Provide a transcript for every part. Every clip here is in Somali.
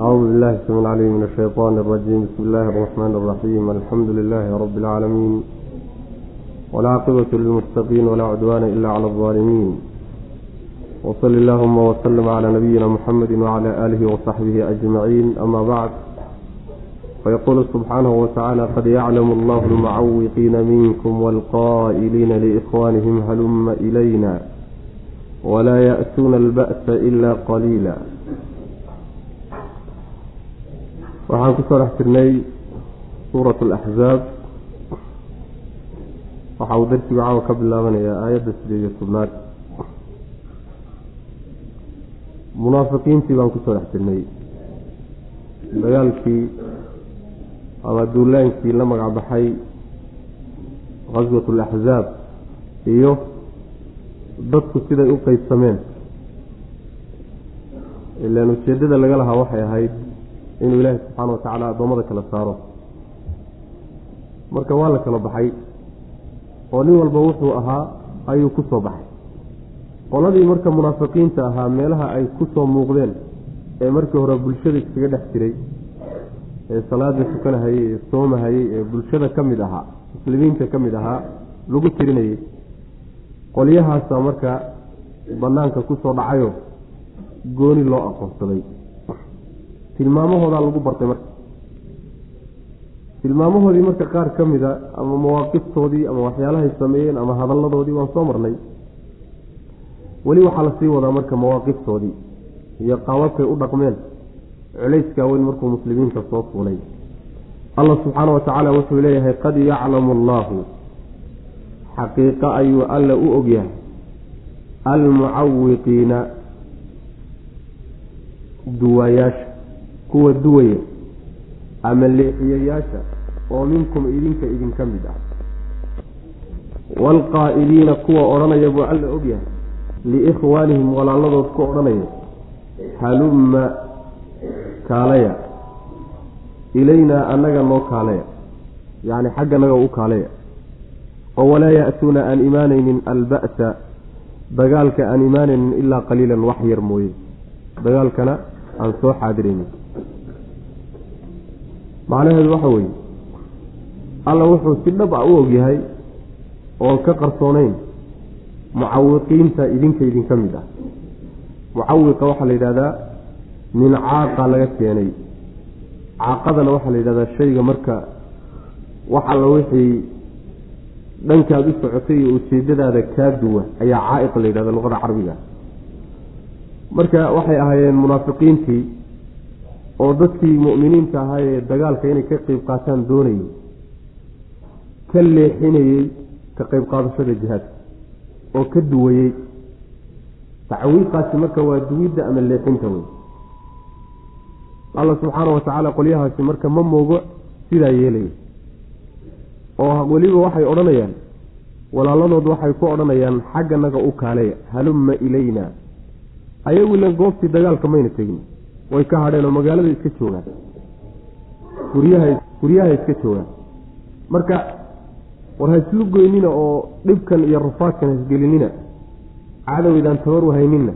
أعوذ بالله السميع العليم من الشيطان الرجيم بسم الله الرحمن الرحيم الحمد لله رب العالمين والعاقبة للمتقين ولا عدوان إلا على الظالمين وصل اللهم وسلم على نبينا محمد وعلى آله وصحبه أجمعين أما بعد فيقول سبحانه وتعالى قد يعلم الله المعوقين منكم والقائلين لإخوانهم هلم إلينا ولا يأتون البأس إلا قليلا waxaan ku soo dhex jirnay suurat alaxzaab waxa uu darsigu caawa ka bilaabanayaa aayadda sideed iyo tobnaad. Munaafiqiintii baan ku soo dhex jirnay. Dagaalkii ama duulaankii la magacbaxay qaswat alaxzaab iyo dadku siday u qeybsameen ilaan ujeeddada laga lahaa waxay ahayd inuu ilaahi subxaana wa tacaala addoommada kala saaro. Marka waa la kala baxay oo nin walba wuxuu ahaa ayuu ku soo baxay. Qoladii marka munaafiqiinta ahaa meelaha ay ku soo muuqdeen ee markii hore bulshada iskaga dhex jiray ee salaada tukanahayey ee soomahayey ee bulshada ka mid ahaa muslimiinta ka mid ahaa lagu tirinayay qolyahaasaa marka banaanka ku soo dhacayo gooni loo aqoonsaday tilmaamahoodaa lagu bartay marka. Tilmaamahoodii marka qaar ka mida ama mawaaqiftoodii ama waxyaalahay sameeyeen ama hadalladoodii waan soo marnay. Weli waxaa la sii wadaa marka mawaaqiftoodii iyo qaababkay u dhaqmeen. Culayskaa weyn markuu muslimiinta soo fuulay. Allah subxaana wa tacaala wuxuu leeyahay qad yaclamu allaahu xaqiiqo ayuu alla u ogyahay almucawiqiina duwaayaasha kuwa duwaya ama leexiyayaasha oo minkum idinka idinka mid ah. Waalqaa'iliina kuwa odhanaya buu alla ogyahay liikhwaanihim walaaladood ku odhanaya halumma kaalaya ilaynaa annaga noo kaalaya yacni xagganaga u kaalaya oo walaa ya'tuuna aan imaanaynin alba'sa dagaalka aan imaanaynin ilaa qaliilan wax yar mooye dagaalkana aan soo xaadiraynin macnaheedu waxa weeye alla wuxuu si dhab a u ogyahay oon ka qarsoonayn mucawiqiinta idinka idinka mid ah. Mucawiqa waxaa la yidhahdaa min caaqa laga keenay. Caaqadana waxaa la yidhahdaa shayga marka wax alla wixii dhankaad u socotay iyo ujeedadaada kaa duwa ayaa caa'iq la yidhahda luqada carabiga marka waxay ahaayeen munaafiqiintii oo dadkii mu'miniinta ahaa ee dagaalka inay ka qeyb qaataan doonayay ka leexinayey ka qeyb qaadashada jihaadka oo ka duwayey. Tacwiiqaasi marka waa duwidda ama leexinta wey alla subxaana wa tacaala qolyahaasi marka ma moogo sidaa yeelaya oo weliba waxay odhanayaan walaaladood waxay ku odhanayaan xagganaga u kaaleya halumma ilayna. Ayagu ilan goobtii dagaalka mayna tegin way ka hadheen oo magaalada iska joogaan guryaha guryaha iska joogaan marka war ha islu goynina oo dhibkan iyo rafaadkan hasgelinina cadowydaan tabar wahayninna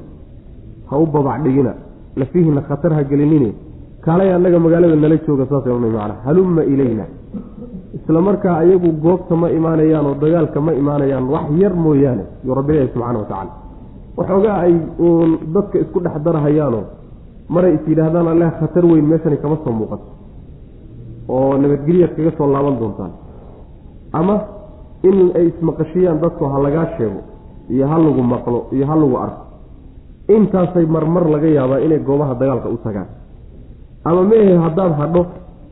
ha u babac dhigina. Lafihiina khatar ha gelinine. Kaalay annaga magaalada nala jooga saasay odhanay macana halumma ilayna. Isla markaa ayagu goobta ma imaanayaan oo dagaalka ma imaanayaan. Wax yar mooyaane. Yuu rabbi leeyahy subxana wa tacaala waxoogaa ay uun dadka isku dhex darahayaanoo maray is yidhaahdaan alleh khatar weyn meeshani kama soo muuqato oo nabadgelyaad kaga soo laaban doontaan. Ama in ay ismaqashiyaan dadku ha lagaa sheego iyo ha lagu maqlo iyo ha lagu arko. Intaasay marmar laga yaabaa inay goobaha dagaalka u tagaan. Ama meehe haddaad hadho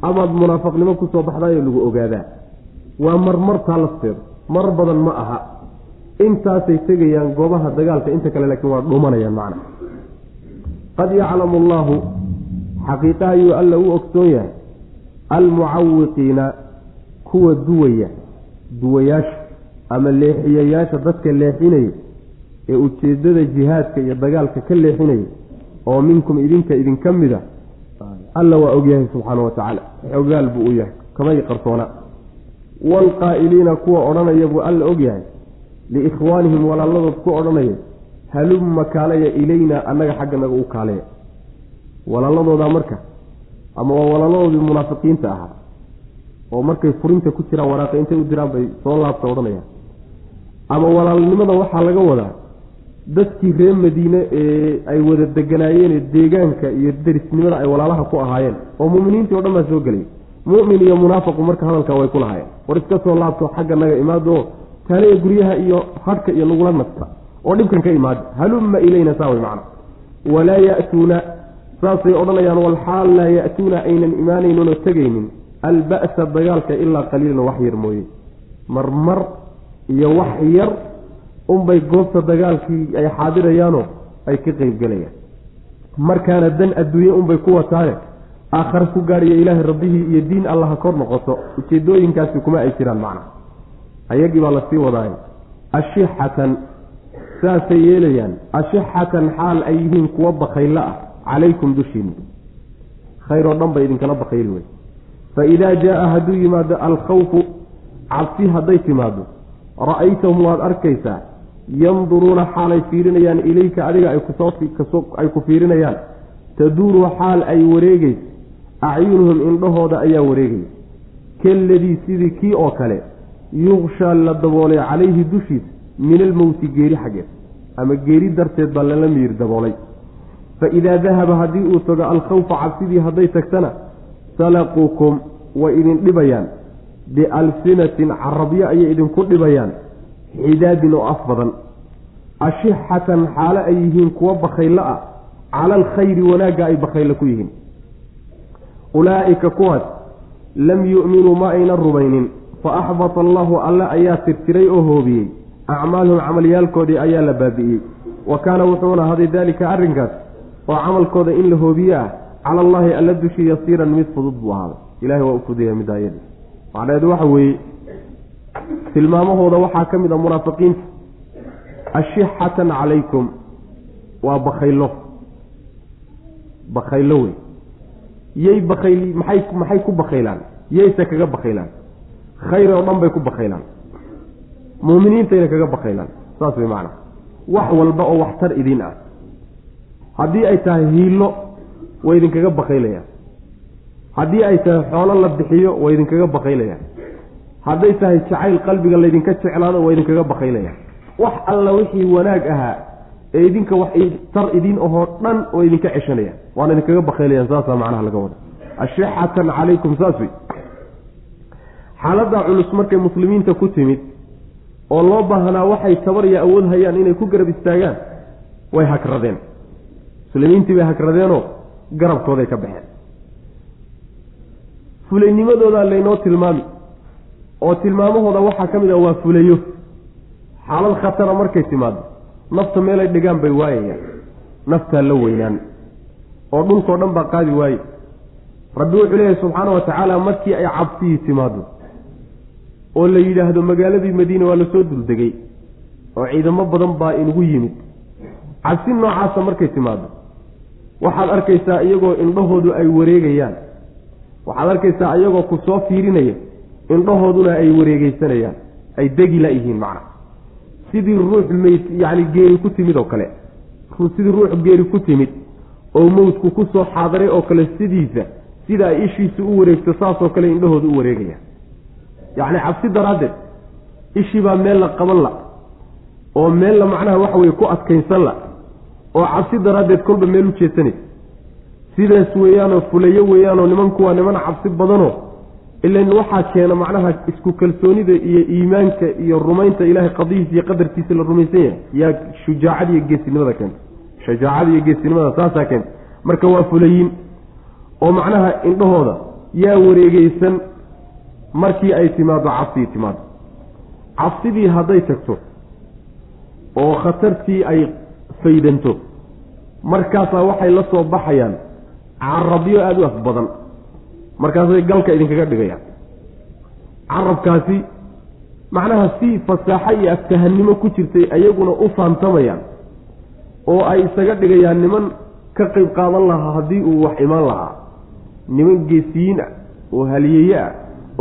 amaad munaafaqnimo ku soo baxdaayo lagu ogaadaa. Waa marmartaa lafteedu mar badan ma aha. Intaasay tegayaan goobaha dagaalka inta kale laakiin waa dhumanayaan macna qad yaclamu allaahu xaqiiqa ayuu alla u ogsoon yahay almucawiqiina kuwa duwaya duwayaasha ama leexiyayaasha dadka leexinaya ee ujeedada jihaadka iyo dagaalka ka leexinaya oo minkum idinka idinka mida alla waa ogyahay subxaana wa tacaala. Xogaal buu u yahay kamay qarsoona. Waalqaa'iliina kuwa odhanaya buu alla ogyahay liikhwaanihim walaaladood ku odhanaya halumma kaalaya ilaynaa annaga xagganaga u kaalaya walaaladoodaa marka ama waa walaaladoodii munaafiqiinta ahaa oo markay furinta ku jiraan waraaqa intay u diraan bay soo laabta odhanayaan. Ama walaalnimada waxaa laga wadaa dadkii reer madiine ee ay wada deganaayeen deegaanka iyo derisnimada ay walaalaha ku ahaayeen oo muminiintii o dhan baa soo gelay. Mumin iyo munaafiqu marka hadalka way ku lahaayeen. War iska soo laabto xagga naga imaado taaliya guryaha iyo hadhka iyo lagula nasta oo dhibkan ka imaada halumma ilayna saa way macna walaa ya'tuuna saasay odhanayaan walxaal laa ya'tuuna aynan imaanayninoo tegaynin. Alba'sa dagaalka ilaa qaliilan wax yar mooye. Marmar iyo wax yar unbay goobta dagaalkii ay xaadirayaanoo ay ka qeybgelayaan markaana dan adduunye unbay ku wataane aakhare ku gaadhiyo ilaahay rabbihii iyo diin allaha kor noqoto ujeedooyinkaasi kuma ay jiraan macna ayagii baa la sii wadaay ashixatan saasay yeelayaan ashixatan xaal ay yihiin kuwa bakaylo ah calaykum dushiina khayr oo dhan bay idinkala bakayli wey fa idaa jaa hadduu yimaado alkhawfu cabsi hadday timaado ra'aytahum waad arkaysaa yanduruuna xaalay fiirinayaan ilayka adiga ay ku fiirinayaan. Taduuru xaal ay wareegaysa acyunuhum indhahooda ayaa wareegaya kaladii sidii kii oo kale yuqshaa la daboolay calayhi dushiisa min almowti geeri xaggeed ama geeri darteed baa lala miir daboolay. Fa idaa dahaba haddii uu tago alkhawfa cabsidii hadday tagtana salaquukum way idin dhibayaan. Bialsinatin carabyo ayay idinku dhibayaan xidaadin oo af badan. Ashixatan xaalo ay yihiin kuwo bakaylo ah cala alkhayri wanaagga ay bakaylo ku yihiin. Ulaa'ika kuwaas lam yu'minuu ma aynan rumaynin. Fa axbata allahu alle ayaa tirtiray oo hoobiyey acmaalhum camalyaalkoodii ayaa la baabi'iyey. Wa kaana wuxuuna ahaday daalika arrinkaas oo camalkooda in la hoobiye ah cala allaahi alla dushi yasiiran mid fudud buu ahaaday. Ilahay waa u fudaya midaayadii macnaheedu waxa weeye tilmaamahooda waxaa ka mid a munaafiqiinta. Ashixatan calaykum waa bakaylo bakaylo wey. Yay bakayl maxay maxay ku bakaylaan yayse kaga bakaylaan khayr oo dhan bay ku bakaylaan muuminiintayna kaga bakaylaan. Saas way macana wax walba oo waxtar idin ah. Haddii ay tahay hiilo way idinkaga bakaylayaan. Haddii ay tahay xoolo la bixiyo way idinkaga bakaylayaan. Hadday tahay jacayl qalbiga laydinka jeclaado waa idinkaga bakaylayaan. Wax alla wixii wanaag ahaa ee idinka wax tar idin ahoo dhan oo idinka ceshanayaan. Waana idinkaga bakaylayaan saasaa macnaha laga wada ashixatan calaykum saas wey xaaladdaa culus markay muslimiinta ku timid oo loo baahnaa waxay tabar iyo awood hayaan inay ku garab istaagaan way hagradeen muslimiintii bay hagradeenoo garabkooday ka baxeen. Fulaynimadoodaa laynoo tilmaami oo tilmaamahooda waxaa ka mid ah waa fulayo xaalad khatara markay timaado nafta meelay dhigaan bay waayayaan naftaa la weynaan oo dhulkao dhan baa qaadi waaye. Rabbi wuxuu leeyahay subxaana wa tacaala markii ay cabsihii timaado oo la yidhaahdo magaaladii madiine waa la soo duldegay oo ciidamo badan baa inugu yimid. Cabsi noocaasa markay timaado waxaad arkaysaa iyagoo indhahoodu ay wareegayaan. Waxaad arkaysaa iyagoo ku soo fiirinaya indhahooduna ay wareegeysanayaan ay degi la-yihiin macna. Sidii ruux meyd yacni geeri ku timid oo kale. Sidii ruux geeri ku timid oo mowdku ku soo xaadaray oo kale sidiisa sida ay ishiisu u wareegto saasoo kale indhahooda u wareegayaan yacni cabsi daraaddeed ishii baa meel la qaban la oo meel la macnaha waxa weye ku adkaynsan la oo cabsi daraaddeed kolba meel u jeesanaysa sidaas weeyaanoo fulayo weeyaanoo nimanku waa niman cabsi badanoo ilan waxaa keena macnaha isku kalsoonida iyo iimaanka iyo rumaynta ilaahay qadihiisa iyo qadarkiisa la rumaysan yahay. Yaa shujaacada iyo geesinimada keenta shajaacada iyo geesinimada saasaa keenta marka waa fulayiin oo macnaha indhahooda yaa wareegeysan markii ay timaado cabsii timaado cabsidii hadday tagto oo khatartii ay faydanto markaasaa waxay la soo baxayaan carabyo aada u af badan. Markaasay galka idinkaga dhigayaan. Carabkaasi macnaha si fasaaxo iyo aftahannimo ku jirtay ayaguna u faantamayaan oo ay isaga dhigayaan niman ka qayb qaadan lahaa haddii uu wax imaan lahaa. Niman geesiyiin ah oo haliyeeye ah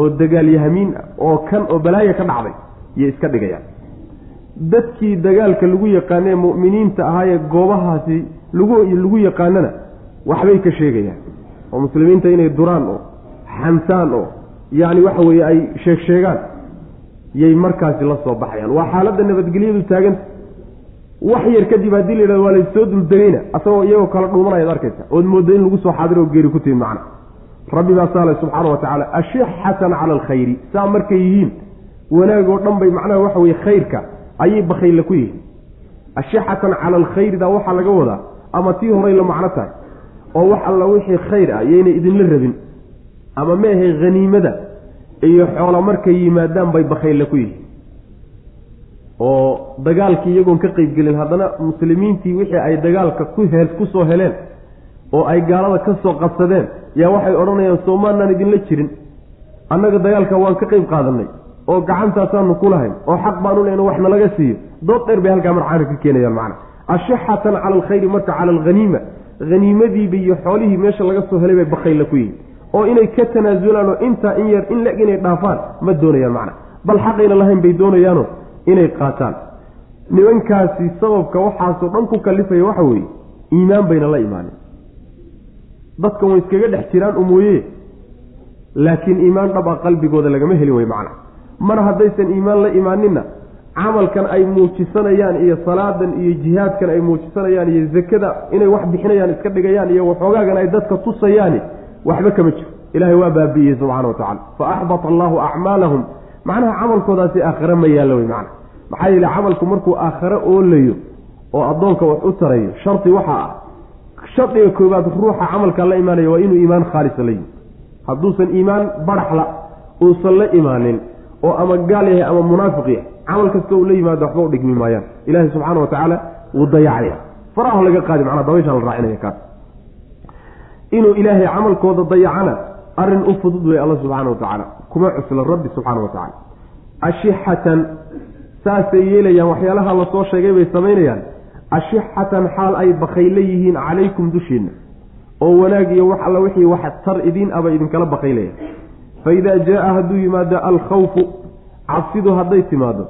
oo dagaalyahamiin ah oo kan oo balaaya ka dhacday yay iska dhigayaan. Dadkii dagaalka lagu yaqaanee mu'miniinta ahaayee goobahaasi lagu lagu yaqaanana waxbay ka sheegayaan. Oo muslimiinta inay duraan oo xantaan oo yacni waxa weeye ay sheeg sheegaan yay markaasi la soo baxayaan. Waa xaaladda nabadgelyadu taaganta wax yar kadib haddii la yidhahdo waa laysoo duldegayna asagoo iyagoo kala dhuumanayaad arkaysa ood mooddo in lagu soo xaadiro oo geeri ku timid macna rabbi baa saale subxaana wa tacaala ashixatan cala alkhayri. Saa markay yihiin wanaag oo dhan bay macnaha waxa weye khayrka ayay bakayla ku yihiin. Ashixatan cala alkhayridaa waxaa laga wadaa ama tii horay la macno tahay oo wax alla wixii khayr ah yaynay idinla rabin ama meahe haniimada iyo xoola markay yimaadaan bay bakayla ku yihiin. Oo dagaalkii iyagoon ka qeybgelin haddana muslimiintii wixii ay dagaalka ku he ku soo heleen oo ay gaalada ka soo qabsadeen yaa waxay odhanayaan soomaanaan idinla jirin. Annaga dagaalka waan ka qeyb qaadanay oo gacantaasaanu kulahayn oo xaq baanu lehna wax nalaga siiyo. Dood dheer bay halkaa marcaana ka keenayaan macna. Ashixatan cala alkhayri marka cala alhaniima haniimadiiba iyo xoolihii meesha laga soo helay bay bakayla ku yihiin oo inay ka tanaasulaan oo intaa in yar in leg inay dhaafaan ma doonayaan macna. Bal xaqayna lahayn bay doonayaano inay qaataan. Nimankaasi sababka waxaasoo dhan ku kalifaya waxa weeye iimaan bayna la imaanin dadkan way iskaga dhex jiraan umooye laakiin iimaan dhab a qalbigooda lagama helin way macna. Mar haddaysan iimaan la imaaninna camalkan ay muujisanayaan iyo salaadan iyo jihaadkan ay muujisanayaan iyo zakada inay wax bixinayaan iska dhigayaan iyo waxoogaagan ay dadka tusayaani waxba kama jiro. Ilaahay waa baabi'iyey subxana wa tacala fa axbata allahu acmaalahum macnaha camalkoodaasi aakhare ma yaallo wey macna. Maxaa yeele camalku markuu aakhare oolayo oo addoonka wax u tarayo shardi waxaa ah shardiga koobaad ruuxa camalkaa la imaanaya waa inuu iimaan khaalisa la yimi hadduusan iimaan baraxla uusan la imaanin oo ama gaal yahay ama munaafiq yahay camal kasta uu la yimaado waxba u dhigmi maayaan. Ilaahay subxaana wa tacaala wuu dayacaya faraha laga qaadi macnaa dabayshaa la raacinaya kaas. Inuu ilaahay camalkooda dayacana arrin u fudud wey alla subxaana wa tacaala. Kuma cusla rabbi subxaana wa tacala ashixatan saasay yeelayaan waxyaalaha la soo sheegay bay samaynayaan ashixatan xaal ay bakayla yihiin calaykum dushiinna oo wanaag iyo wax alla wixii wax tar idiin aba idinkala bakaylaya fa idaa jaa hadduu yimaado alkhawfu cabsidu hadday timaado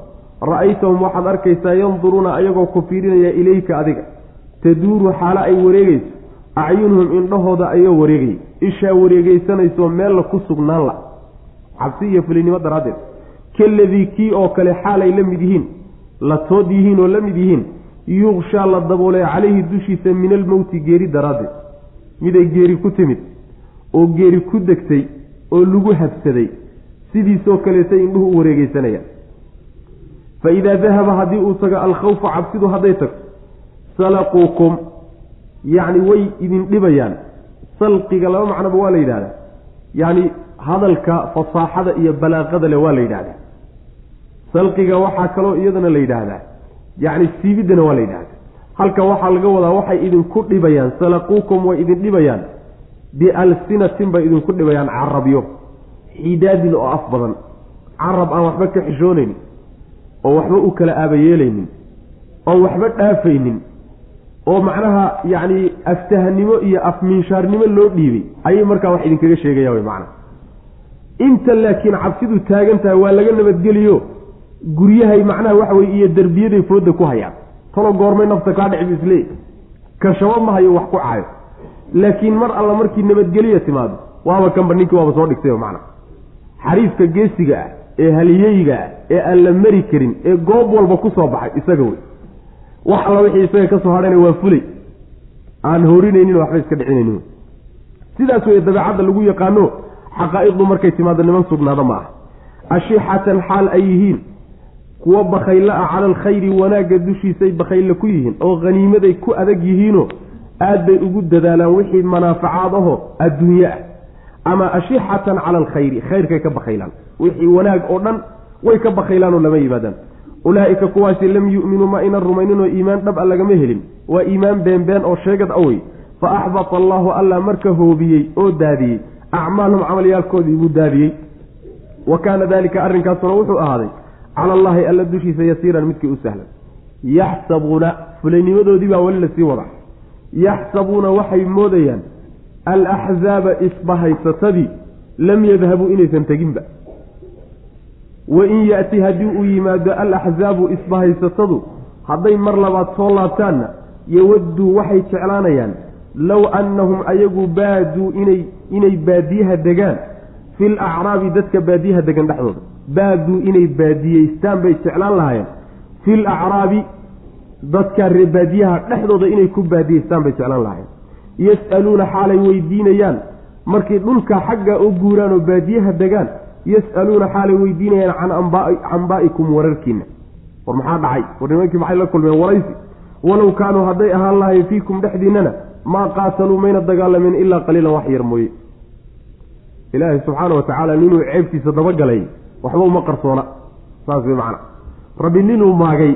ra'aytahum waxaad arkaysaa yanduruuna ayagoo ku fiirinaya ilayka adiga. Taduuru xaalo ay wareegayso acyunuhum indhahooda ayoo wareegaya ishaa wareegeysanaysoo meella ku sugnaan la cabsi iyo fulinimo daraaddeed. Kaladii kii oo kale xaalay la mid yihiin la tood yihiin oo la mid yihiin yuqshaa la daboolay calayhi dushiisa min almowti geeri daraaddeed. Miday geeri ku timid oo geeri ku degtay oo lagu habsaday sidiisoo kaleetay indhuhu u wareegeysanayaan fa idaa dahaba haddii uu tago alkhawfu cabsidu hadday tagto salaquukum yacni way idin dhibayaan. Salqiga laba macnoba waa la yidhahdaa yacni hadalka fasaaxada iyo balaaqada leh waa la yidhahdaa salqiga waxaa kaloo iyadana la yidhaahdaa yacni siibiddana waa la yidhahdaa. Halka waxaa laga wadaa waxay idinku dhibayaan salaquukum way idin dhibayaan bialsinatin bay idinku dhibayaan carabyo xidaadin oo af badan. Carab aan waxba ka xishoonaynin oo waxba u kala aabayeelaynin oon waxba dhaafaynin oo macnaha yacni aftahanimo iyo afmiinshaarnimo loo dhiibay. Ayay markaa wax idinkaga sheegaya way macnaha inta laakiin cabsidu taagan tahay waa laga nabadgeliyo guryahay macnaha waxa weye iyo derbiyaday fooda ku hayaan. Talo goormay nafta kaa dhicib isle kashabo ma hayo wax ku caayo. Laakiin mar alla markii nabadgeliya timaado waaba kanba ninkii waaba soo dhigtay macna. Xariifka geesiga ah ee haliyeyga ah ee aan la mari karin ee goob walba ku soo baxay isaga wey. Wax alla wixii isaga ka soo waa fulay. Aan horinaynin waxba iska dhicinaynin sidaas wey dabeecadda lagu yaqaano xaqaa'iqdu markay timaado niman sugnaada ma aha. Ashixatan xaal ay yihiin kuwa bakaylo ah cala alkhayri wanaagga dushiisay bakaylo ku yihiin oo haniimaday ku adag yihiinoo aad bay ugu dadaalaan wixii manaafacaad aho adduunye ah. Ama ashixatan cala alkhayri khayrkay ka bakaylaan wixii wanaag oo dhan way ka bakaylaanoo lama yimaadaan. Ulaa'ika kuwaasi lam yu'minuu ma aynan rumayninoo iimaan dhab a lagama helin. Waa iimaan beenbeen oo sheegad awey fa axbata allaahu alla marka hoobiyey oo daadiyey. Acmaalhum camalyaalkoodii buu daadiyey. Wa kaana daalika arrinkaasuna wuxuu ahaaday cala allaahi alla dushiisa yasiiran midkii u sahlan. yaxsabuuna fulaynimadoodii baa weli la sii wada yaxsabuuna waxay moodayaan alaxzaaba isbahaysatadii lam yadhabuu inaysan teginba. wain yaati haddii uu yimaado alaxzaabu isbahaysatadu hadday mar labaad soo laabtaanna yawadduu waxay jeclaanayaan low annahum ayagu baaduu inay inay baadiyaha degaan fil acraabi dadka baadiyaha degan dhexdooda baaduu inay baadiyeystaan bay jeclaan lahaayeen. Fil acraabi dadka ree baadiyaha dhexdooda inay ku baadiyeystaan bay jeclaan lahaayeen. Yas'aluuna xaalay weydiinayaan. Markay dhulka xagga u guuraan oo baadiyaha degaan yas'aluuna xaalay weydiinayaan can ambaa'ikum wararkiina war maxaa dhacay? War nimankii maxay la kulmeen? Waraysi. Walow kaanuu hadday ahaan lahayn fiikum dhexdiinnana maa qaataluu mayna dagaalameen ilaa qaliilan wax yar mooye. Ilaahay subxaana wa tacaala ninuu ceebtiisa dabagalay waxba uma qarsoona saas way macana rabbi ninuu maagay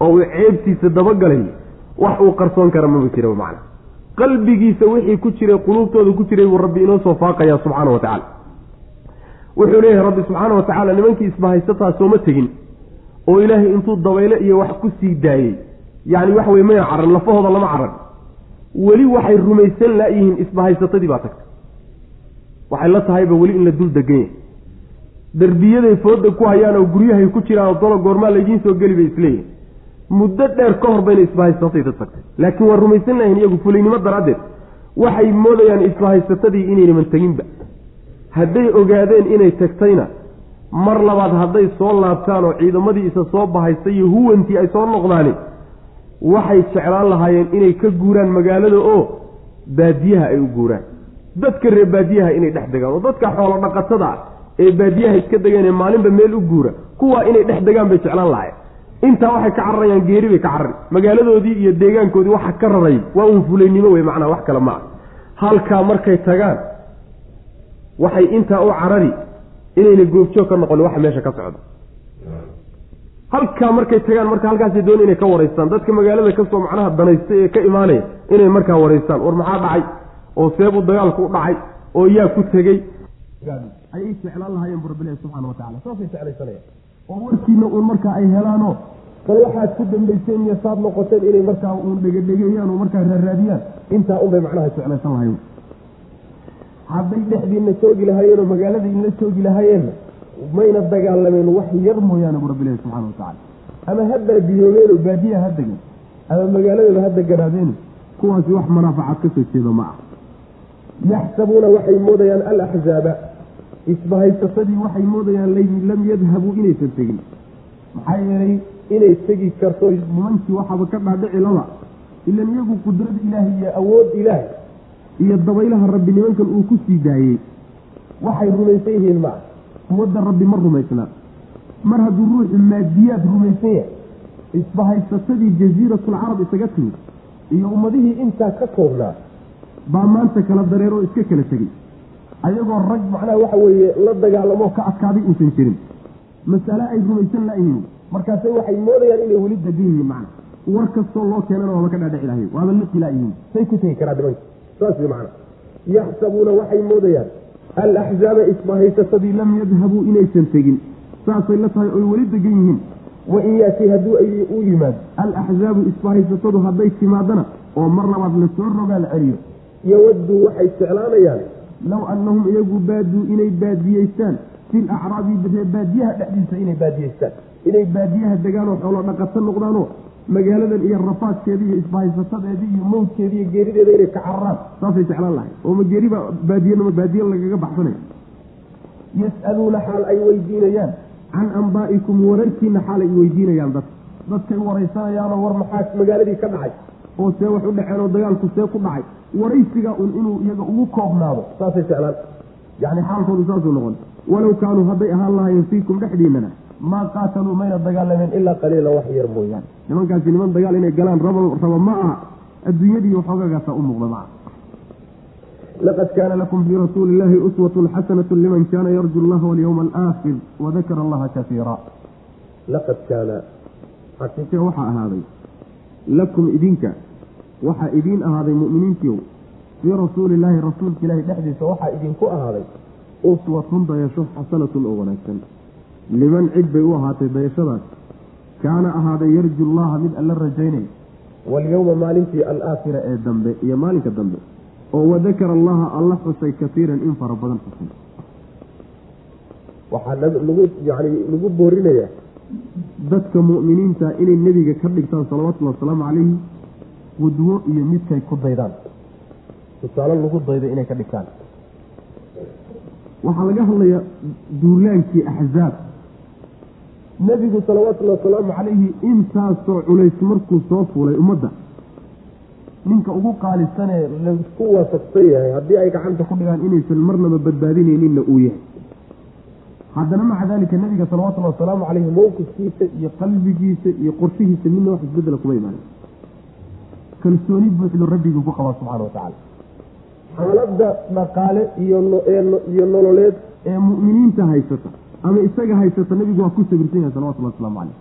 oo uu ceebtiisa dabagalay wax uu qarsoon kara maba jira macana qalbigiisa wixii ku jiray quluubtooda ku jiray buu rabbi inoo soo faaqaya subxaana wa tacaala. Wuxuu leeyahay rabbi subxaana wa tacaala nimankii isbahaysataa sooma tegin. Oo ilaahay intuu dabayle iyo wax ku sii daayey yacni wax weye mayna caran lafahooda lama caran. Weli waxay rumaysan laayihiin isbahaysatadii baa tagtay. Waxay la tahayba weli in la dul degan yahay derbiyaday fooda ku hayaan oo guryahay ku jiraan oo dolo goormaa laydiin soo geli bay isleeyihin muddo dheer ka hor bayna isbahaysatayda tagtay. Laakiin waa rumaysan lahayn iyagu fulaynimo daraaddeed waxay moodayaan isbahaysatadii inaynaman teginba. Hadday ogaadeen inay tagtayna mar labaad hadday soo laabtaan oo ciidamadii isa soo bahaystay iyo huwantii ay soo noqdaani waxay jeclaan lahaayeen inay ka guuraan magaalada oo baadiyaha ay u guuraan. Dadka reer baadiyaha inay dhex degaan oo dadka xoolo dhaqatada ah ee baadiyaha iska degeen ee maalinba meel u guura kuwaa inay dhex degaan bay jeclaan lahayen intaa waxay ka cararayaan geeri bay ka carari. Magaaladoodii iyo deegaankoodii waxa ka raray waa uun fulaynimo wey macnaa wax kale ma ah halkaa markay tagaan waxay intaa u carari inayna goobjoog ka noqon waxa meesha ka socda halkaa markay tagaan marka halkaasay doon inay ka waraystaan. Dadka magaalada ka soo macnaha danaystay ee ka imaanaya inay markaa waraystaan. War maxaa dhacay? Oo seebuu dagaalku u dhacay oo yaa ku tegey ayay jeclaan lahaayeen bu rabbilahi subxana wa tacala saasay jeclaysanaya oo warkiina uun markaa ay helaanoo bal waxaad ku dambayseen iyo saad noqoteen inay markaa uun dhegedhegeeyaan oo markaa raaraadiyaan. Intaa unbay macnaha jeclaysan lahayen hadday dhexdiina joogi lahaayeenoo magaalada inla joogi lahaayeenna mayna dagaalameen wax yar mooyaane bu rabbilahi subxana wa tacala ama ha baadiyoobeenoo baadiya ha degen ama magaaladooda ha deganaadeen kuwaasi wax manaafacaad ka soo jeeda ma ah. Yaxsabuuna waxay moodayaan alaxzaaba isbahaysasadii waxay moodayaan lam yadhabuu inaysan tegin maxaa yeelay inay tegi karto nimankii waxaaba ka dhaadhici laba. Ilan iyagu qudrad ilaahi iyo awood ilaahi iyo dabaylaha rabbi nimankan uu ku sii daayey. Waxay rumaysan yihiin maa ummadda rabbi ma rumaysnaa mar hadduu ruuxu maadiyaad rumaysan yahay isbahaysatadii jasiiratulcarab isaga timid iyo ummadihii intaa ka koobnaa baa maanta kala dareeroo iska kala tegey ayagoo rag macnaha waxa weeye la dagaalamoo ka adkaaday uusan jirin. Masale ay rumaysan laayihiin markaase waxay moodayaan inay weli degan yihiin macna. War kastoo loo keenana waaba ka dhaadhici lahayn. Waaba liqi laayihiin say ku tegi karaa nimanka saas wey macna. Yaxsabuuna waxay moodayaan. Alaxzaaba isbahaysasadii lam yadhabuu inaysan tegin saasay la tahay oy weli degan yihiin. Wain yaati hadduu u yimaado. Alaxzaabu isbahaysatadu hadday timaadana oo mar labaad la soo rogaal celiyo. Yowaduu waxay jeclaanayaan low annahum iyagu baaduu inay baadiyeystaan fil acraabi baadiyaha dhexdiisa inay baadiyeystaan inay baadiyaha degaanoo xoolo dhaqato noqdaanoo magaaladan iyo rafaadkeeda iyo isbahaysatadeeda iyo mawdkeeda iyo geerideeda inay ka cararaan saasay jeclaan lahay oo ma geeriba baadiyanama baadiya lagaga baxsanaya yas'aluuna xaal ay weydiinayaan can ambaa'ikum wararkiina xaal ay weydiinayaan dad dadkay waraysanayaanoo war maxaa magaaladii ka dhacay oo see wax u dhaceen oo dagaalku see ku dhacay. Waraysiga un inuu iyaga ugu koobnaado. Saasay jeclaan. Yani xaalkoodu saasuu noqon. Walow kaanuu hadday ahaan lahaayeen fiikum dhexdiinana maa qaataluu mayna dagaalameen ilaa qaliila wax yar mooyaane. Nimankaasi niman dagaal inay galaan raba ma aha. Adduunyadii waxoogagaasa u muuqda maa laqad kaana lakum fii rasuuli illaahi uswatun xasanatu liman kaana yarju allaha walyowma alaakhir wadakara allaha kaiira laqad kaana. Xaqiiqe waxaa ahaaday lakum idinka. Waxaa idiin ahaaday mu'miniintiiow fii rasuulillaahi rasuulka ilaahi dhexdiisa waxaa idinku ahaaday uswatun dayasho xasanatun oo wanaagsan. Liman cid bay u ahaatay dayashadaas kaana ahaaday yarju llaha mid alla rajaynay walyowma maalintii alaakhira ee dambe iyo maalinka dambe oo wadakara allaha alla xusay kaiiran in fara badan xusay waxaa lagu yani lagu boorinayaa dadka mu'miniinta inay nebiga ka dhigtaan salawatullhi wasalaamu calayhi qudwo iyo midkay ku daydaan. Tusaale lagu daydo inay ka dhigtaan. Waxaa laga hadlayaa duulaankii axzaab nebigu salawaatullahi wasalaamu calayhi intaasoo culays markuu soo fuulay ummadda. Ninka ugu qaalisanee la isku waafaqsan yahay haddii ay gacanta ku dhigaan inaysan marnaba badbaadinayninna uu yahay haddana maca daalika nabiga salawatullahi wasalaamu caleyhi mowqifkiisa iyo qalbigiisa iyo qorshihiisa midna wax isbedela kuma imaanin kalsooni buuxdu rabbiguu ku qabaa subxana watacaala xaaladda dhaqaale iyoiyo nololeed. Ee mu'miniinta haysata ama isaga haysata nabigu waa ku sabirsan yahay salawatullahi waslamu caleyh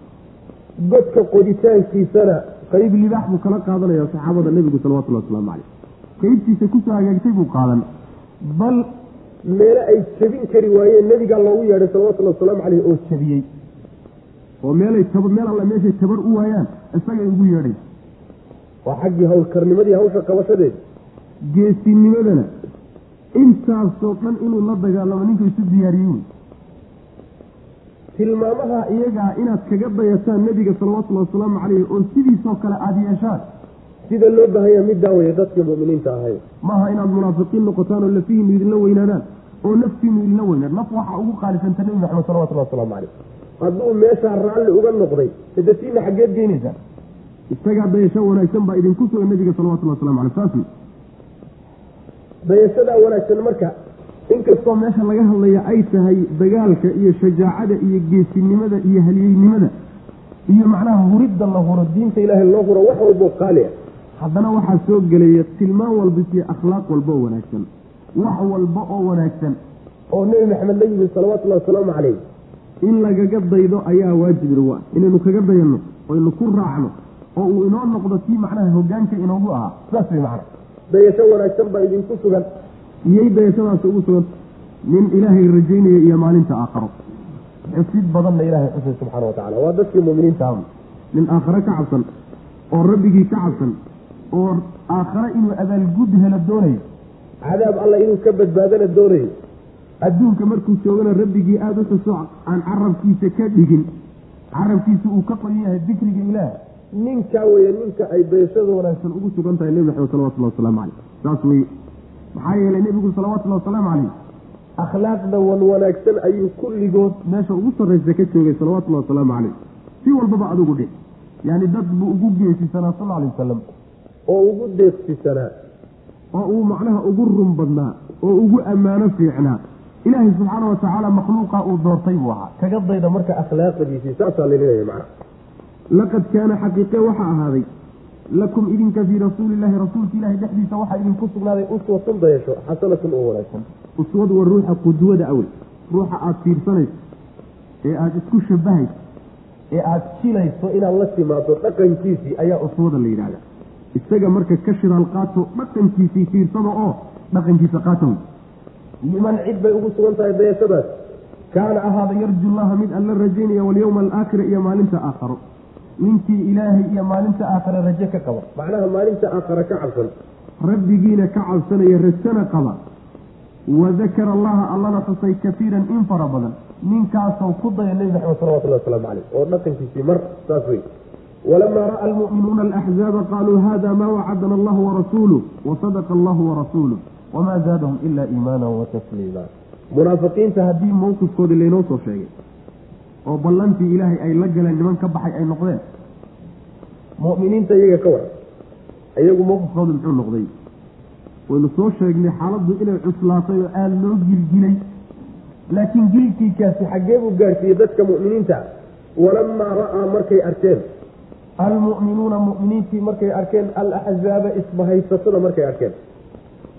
godka qoditaankiisana qayb libaax buu kala qaadanaya saxaabada nebigu salawatullahi waslamu caleyh qaybtiisa ku soo hagaagtay buu qaadan. Bal meele ay jebin kari waayeen nebigaa loogu yeedhay salawatullahi wasalaamu caleyh oo jebiyey. Oo meelay meel alla meeshay tabar u waayaan isagay ugu yeedhay. Waa xaggii hawlkarnimadii hawsha qabashadeed geesinimadana intaasoo dhan inuu la dagaalamo ninka isu diyaariyey tilmaamaha iyagaa inaad kaga dayataan nebiga salawatullahi wasalaamu caleyh oo sidiisoo kale aada yeeshaan sida loo baahanya middaa weye dadka mu'miniinta ahay. Maaha inaad munaafiqiin noqotaan oo lafihiinu idinla weynaadaan oo naftiinu idinla weynaad naf waxaa ugu qaalisanta nebi maxamed salawatullahi wasalaamu caleyh hadduu meeshaa raalli uga noqday sadatiina xaggeed geynaysaa isagaa dayasho wanaagsan baa idinku sugan nebiga salawatullahi waslamu caleyh saas dayashadaa wanaagsan marka inkastoo meesha laga hadlaya ay tahay dagaalka iyo shajaacada iyo geesinimada iyo halyeynimada iyo macnaha huridda la huro diinta ilaahay loo huro wax walboo qaali ah haddana waxaa soo gelaya tilmaan walba iyo akhlaaq walba oo wanaagsan. Wax walba oo wanaagsan. Oo nebi maxamed la yimid salawatullahi wasalaamu caleyh in lagaga daydo ayaa waajib ah inaynu kaga dayanno oynu ku raacno oo uu inoo noqdo kii macnaha hogaanka inoogu ahaa. Saas way macna. Dayasho wanaagsan baa idinku sugan. Iyay dayashadaasi ugu sugan. Nin ilaahay rajaynaya iyo maalinta aakharo. Xusid badanna ilaahay xusay subxaana wa tacala waa dadkii muminiinta ah nin aakhare ka cabsan oo rabbigii ka cabsan oo aakhare inuu abaalgud helo doonayo. Cadaab alla inuu ka badbaadana doonayo. Adduunka markuu joogana rabbigii aada u xuso aan carabkiisa ka dhigin. Carabkiisa uu ka qoyan yahay dikriga ilaah. Ninkaa weye ninka ay dayashada wanaagsan ugu sugan tahay nebi maxamed salawatullahi wasalaamu caleyh saas weye maxaa yeelay nebigu salawatullahi wasalaamu caleyh akhlaaqda wan wanaagsan ayuu kulligood meesha ugu sarraysa ka joogay salawatullahi wasalaamu caleyh si walbaba adigu dheh yaani dad buu ugu geesisanaa sal alay wasalam oo ugu deeqsisanaa oo uu macnaha ugu run badnaa oo ugu ammaano fiicnaa. Ilaahay subxaana wa tacaala makhluuqa uu doortay buu ahaa. Kaga dayda marka akhlaaqdiisii saasaa la leeyahay macna. Laqad kaana xaqiiqe waxaa ahaaday lakum idinka fii rasuulillahi rasuulka ilahi dhexdiisa waxaa idinku sugnaaday uswatun dayasho xasanatun oo wanaagsan. Uswad waa ruuxa qudwada awey ruuxa aada fiirsanayso ee aada isku shabahayso ee aada jilayso inaad la timaado dhaqankiisii ayaa uswada la yidhahda isaga marka ka shidaal qaato dhaqankiisii fiirsada oo dhaqankiisa qaata wey liman cid bay ugu sugan tahay dayashadaas kaana ahaada yarju llaha mid alla rajaynaya walyowma alaakhira iyo maalinta aakharo. Ninkii ilaahay iyo maalinta aakhare raje ka qaba. Macnaha maalinta aakhare ka cabsan. Rabbigiina ka cabsanaya rajana qaba. Wadakara allaha allana xusay kafiiran in fara badan. Ninkaasoo ku daya nebi maxamed salawatullahi wasalaamu caleyh oo dhaqankiisii mar saas wey walamaa ra'a almu'minuuna alaxzaaba qaaluu hada maa wacadana allahu warasuuluh wasadaqa allahu warasuuluh wamaa zaadahum ila iimaana watasliima munaafiqiinta haddii mowqifkoodii laynoo soo sheegay oo ballantii ilaahay ay la galeen niman ka baxay ay noqdeen mu'miniinta iyaga ka waran iyagu mowqifkoodu muxuu noqday waynu soo sheegnay xaaladdu inay cuslaatay oo aada loo gilgilay laakiin gilkiikaasi xaggee buu gaarsiiyey dadka mu'miniinta walamaa ra'aa markay arkeen almu'minuuna mu'miniintii markay arkeen alaxzaaba isbahaysatada markay arkeen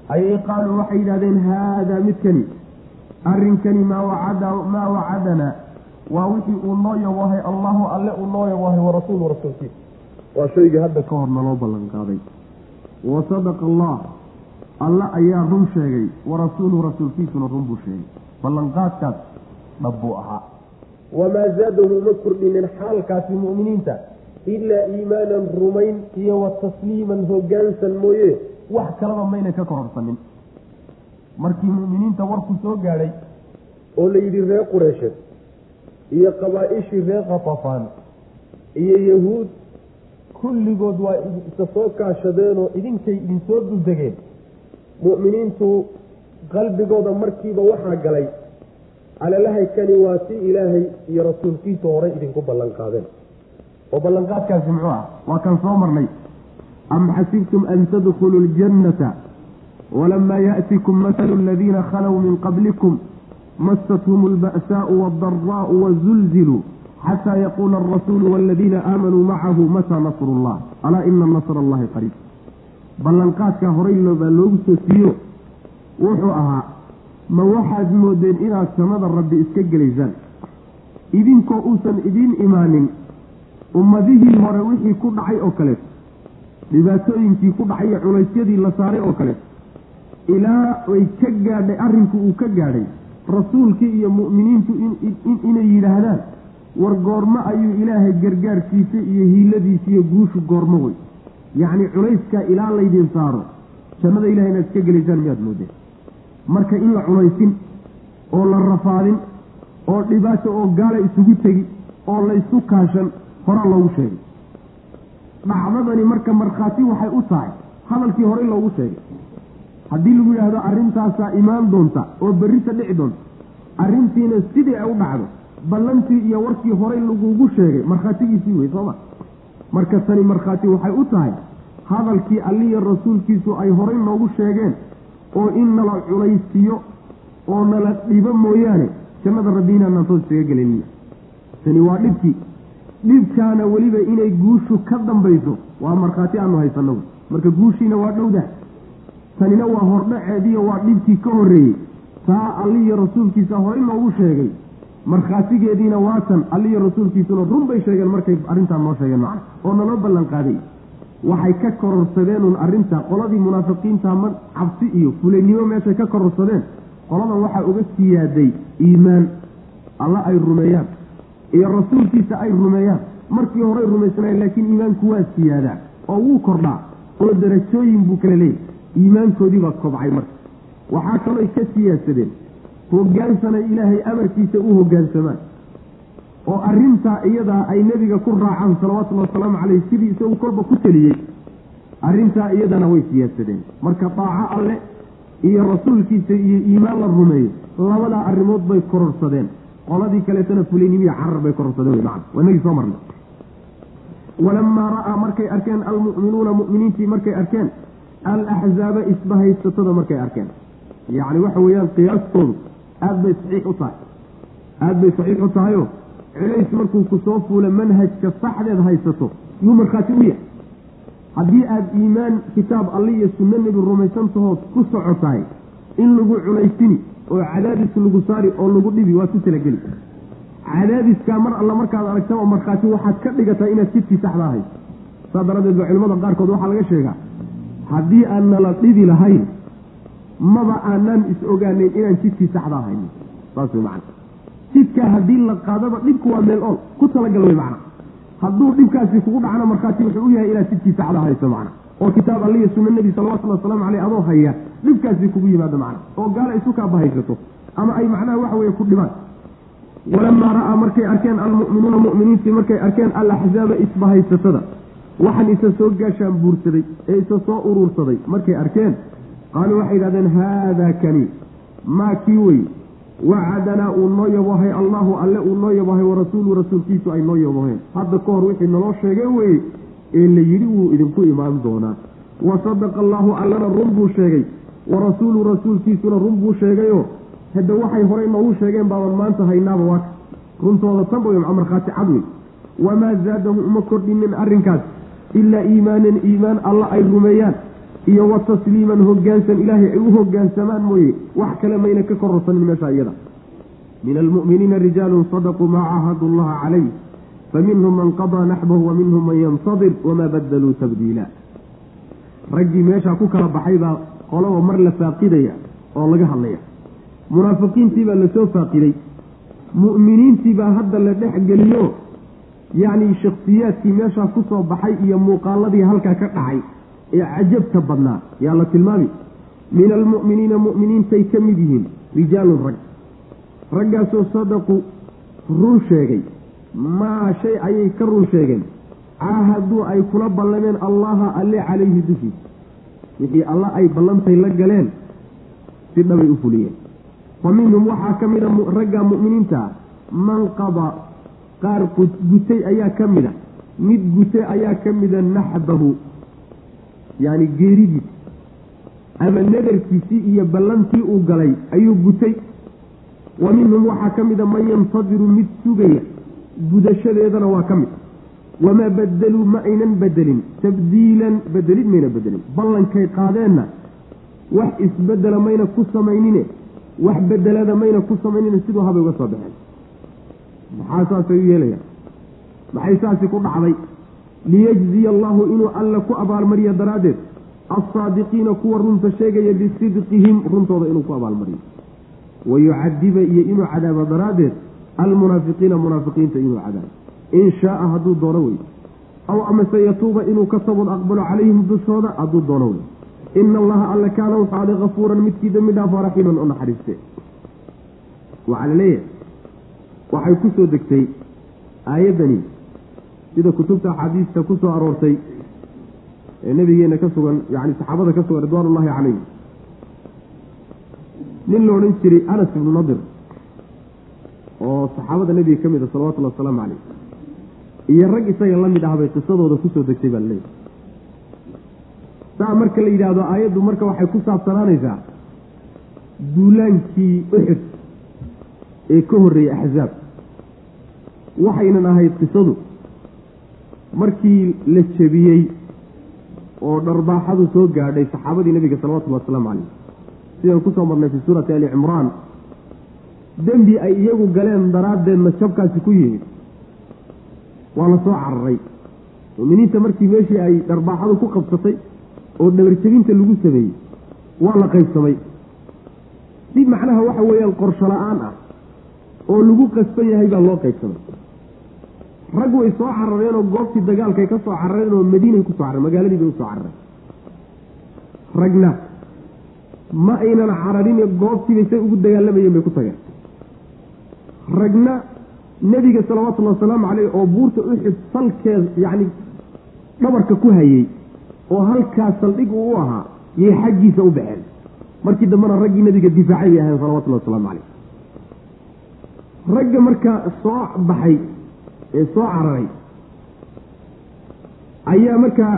ayay qaaluu waxay yidhahdeen haadaa midkani arrinkani maa wacada maa wacadanaa waa wixii uu noo yawahay allahu alle uu noo yawahay warasuulu rasuulkiisa waa shaygii hadda ka hor naloo ballan qaaday wa sadaqa allah alle ayaa run sheegay warasuuluhu rasuulkiisuna run buu sheegay ballanqaadkaas dhab buu ahaa wamaa zaadahum uma kordhinin xaalkaasi mu'miniinta ilaa iimaanan rumayn iyo wa tasliiman hogaansan mooye. Wax kalaba mayna ka kororsanin. Markii mu'miniinta warku soo gaadhay oo la yidhi reer qureysheed iyo qabaa-ishii reer khatafaan iyo yahuud kulligood waa isa soo kaashadeenoo idinkay idin soo duldegeen mu'miniintu qalbigooda markiiba waxaa galay alalahay kani waa si ilaahay iyo rasuulkiisu horey idinku ballan qaadeen oo ballanqaadkaasi muxuu ah waa kan soo marnay. Am xasibtum an tadkhuluu ljannata walama yaatikum mathalu aladiina khalow min qablikum mastathum alba'saau waaldaraa'u wazulziluu xataa yaquula alrasuulu waladiina aamanuu macahu mata nasru llah alaa ina nasra allahi qariib. Ballanqaadkaa horay loobaa loogu soo siiyo wuxuu ahaa ma waxaad moodeen inaad samada rabbi iska gelaysaan? Idinkoo uusan idiin imaanin ummadihii hore wixii ku dhacay oo kaleeto dhibaatooyinkii ku dhacay iyo culaysyadii la saaray oo kaleeto ilaa ay ka gaadhay arrinku uu ka gaadhay rasuulkii iyo mu'miniintu inay yidhaahdaan war goormo ayuu ilaahay gargaarkiisa iyo hiiladiisa iyo guushu goormo wey yacni culayskaa ilaa laydin saaro. Jannada ilahay inaad iska gelaysaan miyaad moodeen? Marka in la culaysin oo la rafaadin oo dhibaato oo gaala isugu tegi oo laysu kaashan horaa loogu sheegay. Dhacdadani marka markhaati waxay u tahay hadalkii horey loogu sheegay. Haddii lagu yidhaahdo arrintaasaa imaan doonta oo berrita dhici doonta arrintiina sidii ay u dhacdo ballantii iyo warkii horey lagugu sheegay markhaatigiisii wey sooma marka tani markhaati waxay u tahay hadalkii alliya rasuulkiisu ay horey noogu sheegeen oo in nala culaysiiyo oo nala dhibo mooyaane jannada rabbi inaanaan toos isaga gelin tani waa dhibkii dhibkaana weliba inay guushu ka dambayso waa markhaati aanu haysanno. Marka guushiina waa dhowdah tanina waa hordhaceediyo waa dhibkii ka horreeyey. Taa alliyo rasuulkiisa horey noogu sheegay. Markhaatigeediina waa tan. Alliyo rasuulkiisuna run bay sheegeen markay arrintaa noo sheegeen macna oo naloo ballan qaaday waxay ka kororsadeenun arrinta qoladii munaafiqiinta ma cabsi iyo fulaynimo meeshay ka kororsadeen. Qoladan waxaa uga siyaaday iimaan. Alla ay rumeeyaan iyo rasuulkiisa ay rumeeyaan. Markii horey rumaysnayen laakiin iimaanku waa siyaadaa oo wuu kordhaa oo darajooyin buu kala leeyahy iimaankoodii baa kobcay marka. Waxaa kalooy ka siyaasadeen hogaansanay ilaahay amarkiisa u hogaansamaan oo arrintaa iyadaa ay nebiga ku raacaan salawatullahi wasalaamu caleyh sidii isagu kolba ku teliyey arrintaa iyadana way siyaasadeen. Marka daaco alle iyo rasuulkiisa iyo iimaan la rumeeyo labadaa arrimood bay kororsadeen qoladii kaleetana fulinimiya carar bay kororsadeen macana waa inagii soo marnay. Walamaa ra'aa markay arkeen almu'minuuna mu'miniintii markay arkeen alaxzaaba isbahaysatada markay arkeen. Yacni waxa weeyaan qiyaastoodu aada bay saxiix u tahay. Aada bay saxiix u tahayoo celays markuu ku soo fuula manhajka saxdeed haysato yuu markhaati u yahay. Haddii aada iimaan kitaab alle iyo sunno nebi rumaysantahood ku socotahay in lagu culaysini oo cadaadis lagu saari oo lagu dhibi waa ku talageli cadaadiskaa mar alla markaad aragta oo markhaati waxaad ka dhigataa inaad jidkii saxda ahayd saas daraaddeed ba culimada qaarkood waxaa laga sheegaa haddii aan nala dhibi lahayn maba aanaan is ogaanayn inaan jidkii saxda ahayn saas way macana jidkaa haddii la qaadaba dhibku waa meel ool ku talagal wey macna. Hadduu dhibkaasi kugu dhacna markhaati wuxuu u yahay inaad jidkii saxda hayso macna. Oo kitaab alliya sunna nebi salawatullhi wasalaamu caleyh adoo haya dhibkaasi kugu yimaado macna oo gaala isu kaabahaysato ama ay macnaha waxa weeye ku dhibaan walamaa ra'aa markay arkeen almu'minuuna mu'miniintii markay arkeen alaxzaaba isbahaysatada waxaan isa soo gaashaan buursaday ee isa soo uruursaday markay arkeen qaaluu waxay yidhahdeen haadaa kani maa kii wey wacadanaa uu noo yabohay allahu alle uu noo yabohay warasuulu rasuulkiisu ay noo yaboheen hadda ka hor wixii naloo sheegay weye ee la yidhi wuu idinku imaan doonaa. Wa sadaqa allaahu allana run buu sheegay wa rasuulu rasuulkiisuna run buu sheegayoo hadda waxay horey noogu sheegeen baaban maanta haynaaba waaka runtooda tanba wey markhaati cad wey wamaa zaadahum uma kordhinin arrinkaas. Ilaa iimaanan iimaan alla ay rumeeyaan. Iyo wa tasliiman hogaansan ilaahay ay u hogaansamaan mooye. Wax kale mayna ka kororsanin meesha iyada. Min almu'miniina rijaalun sadaquu maa caahadu llaha calayh. Faminhum man qadaa naxbahu wa minhum man yantadir wamaa badaluu tabdiila. Raggii meeshaa ku kala baxay baa qolaba mar la faaqidaya oo laga hadlaya. Munaafiqiintii baa la soo faaqiday mu'miniintii baa hadda la dhex geliyo. Yacni shakhsiyaadkii meeshaa ku soo baxay iyo muuqaaladii halkaa ka dhacay ee cajabta badnaa. Yaa la tilmaami? Min almu'miniina mu'miniintay ka mid yihiin rijaalun rag. Raggaasoo sadaqu run sheegay. Maa shay ayay ka run sheegeen. Caahaduu ay kula ballameen allaha alle calayhi dushiisa wixii alla ay ballantay la galeen si dhabay u fuliyeen. Fa minhum waxaa ka mida ragga mu'miniinta man qada qaar gutay ayaa ka mida mid gutay ayaa ka mida naxbahu yacni geeridiis ama nadarkiisii iyo ballantii uu galay ayuu gutay wa minhum waxaa ka mida man yantadiru mid sugaya gudashadeedana waa ka mid wamaa badeluu ma aynan bedelin tabdiilan bedelid mayna bedelin ballankay qaadeenna wax isbedela mayna ku samaynine wax bedelada mayna ku samaynine siduu habay uga soo baxeen maxaa saasay u yeelayaan maxay saasi ku dhacday liyajziya allahu inuu alla ku abaalmariyo daraaddeed alsaadiqiina kuwa runta sheegaya bisidqihim runtooda inuu ku abaalmariyo wayucadiba iyo inuu cadaabo daraaddeed almunaafiqiina munaafiqiinta inuu cadaabo in shaaa hadduu doono wey aw amase yatuuba inuu ka tabon aqbalo calayhim dushooda hadduu doono wey ina allaha alla kaana wuxuu aday kafuuran midkii dembi dhaafo raxiiman u naxariiste waxaa la leeyahay waxay ku soo degtay aayaddani sida kutubta axaadiista ku soo aroortay ee nabigeena ka sugan yani saxaabada ka sugan ridwaan ullahi calayh nin la odhan jiray anas ibnu nadir oo saxaabada nebiga ka mid a salawatullhi wasalaamu caleyh iyo rag isaga la mid ah bay qisadooda ku soo degtay baa laleeyahy saa marka la yidhaahdo aayaddu marka waxay ku saabsanaanaysaa duulaankii uxud ee ka horreeyey axzaab waxaynan ahayd qisadu markii la jebiyey oo dharbaaxadu soo gaadhay saxaabadii nebiga salawatullhi wasalaamu caleyh sidaan ku soo marnay fii suurati ali cimraan. Dembi ay iyagu galeen daraaddeedna jabkaasi ku yimid waa la soo cararay mu'miniinta markii meeshii ay dharbaaxadu ku qabsatay oo dhabarjebinta lagu sameeyey waa la qaybsamay. Si macnaha waxa weeyaan qorsho la'aan ah oo lagu qasban yahay baa loo qaybsamay. Rag way soo carareen oo goobtii dagaalkay ka soo carareen oo madiinay ku soo carareen magaaladii bay u soo carareen. Ragna ma aynan cararine goobtiibay say ugu dagaalamayeen bay ku tageen. Ragna nebiga salawatullahi wasalaamu caleyh oo buurta uxud salkeed yacni dhabarka ku hayey oo halkaas saldhig uu u ahaa yay xaggiisa u baxeen. Markii dambena raggii nebiga difaacay bay ahayn salawatullahi wasalaamu caleyh ragga markaa soo baxay ee soo cararay ayaa markaa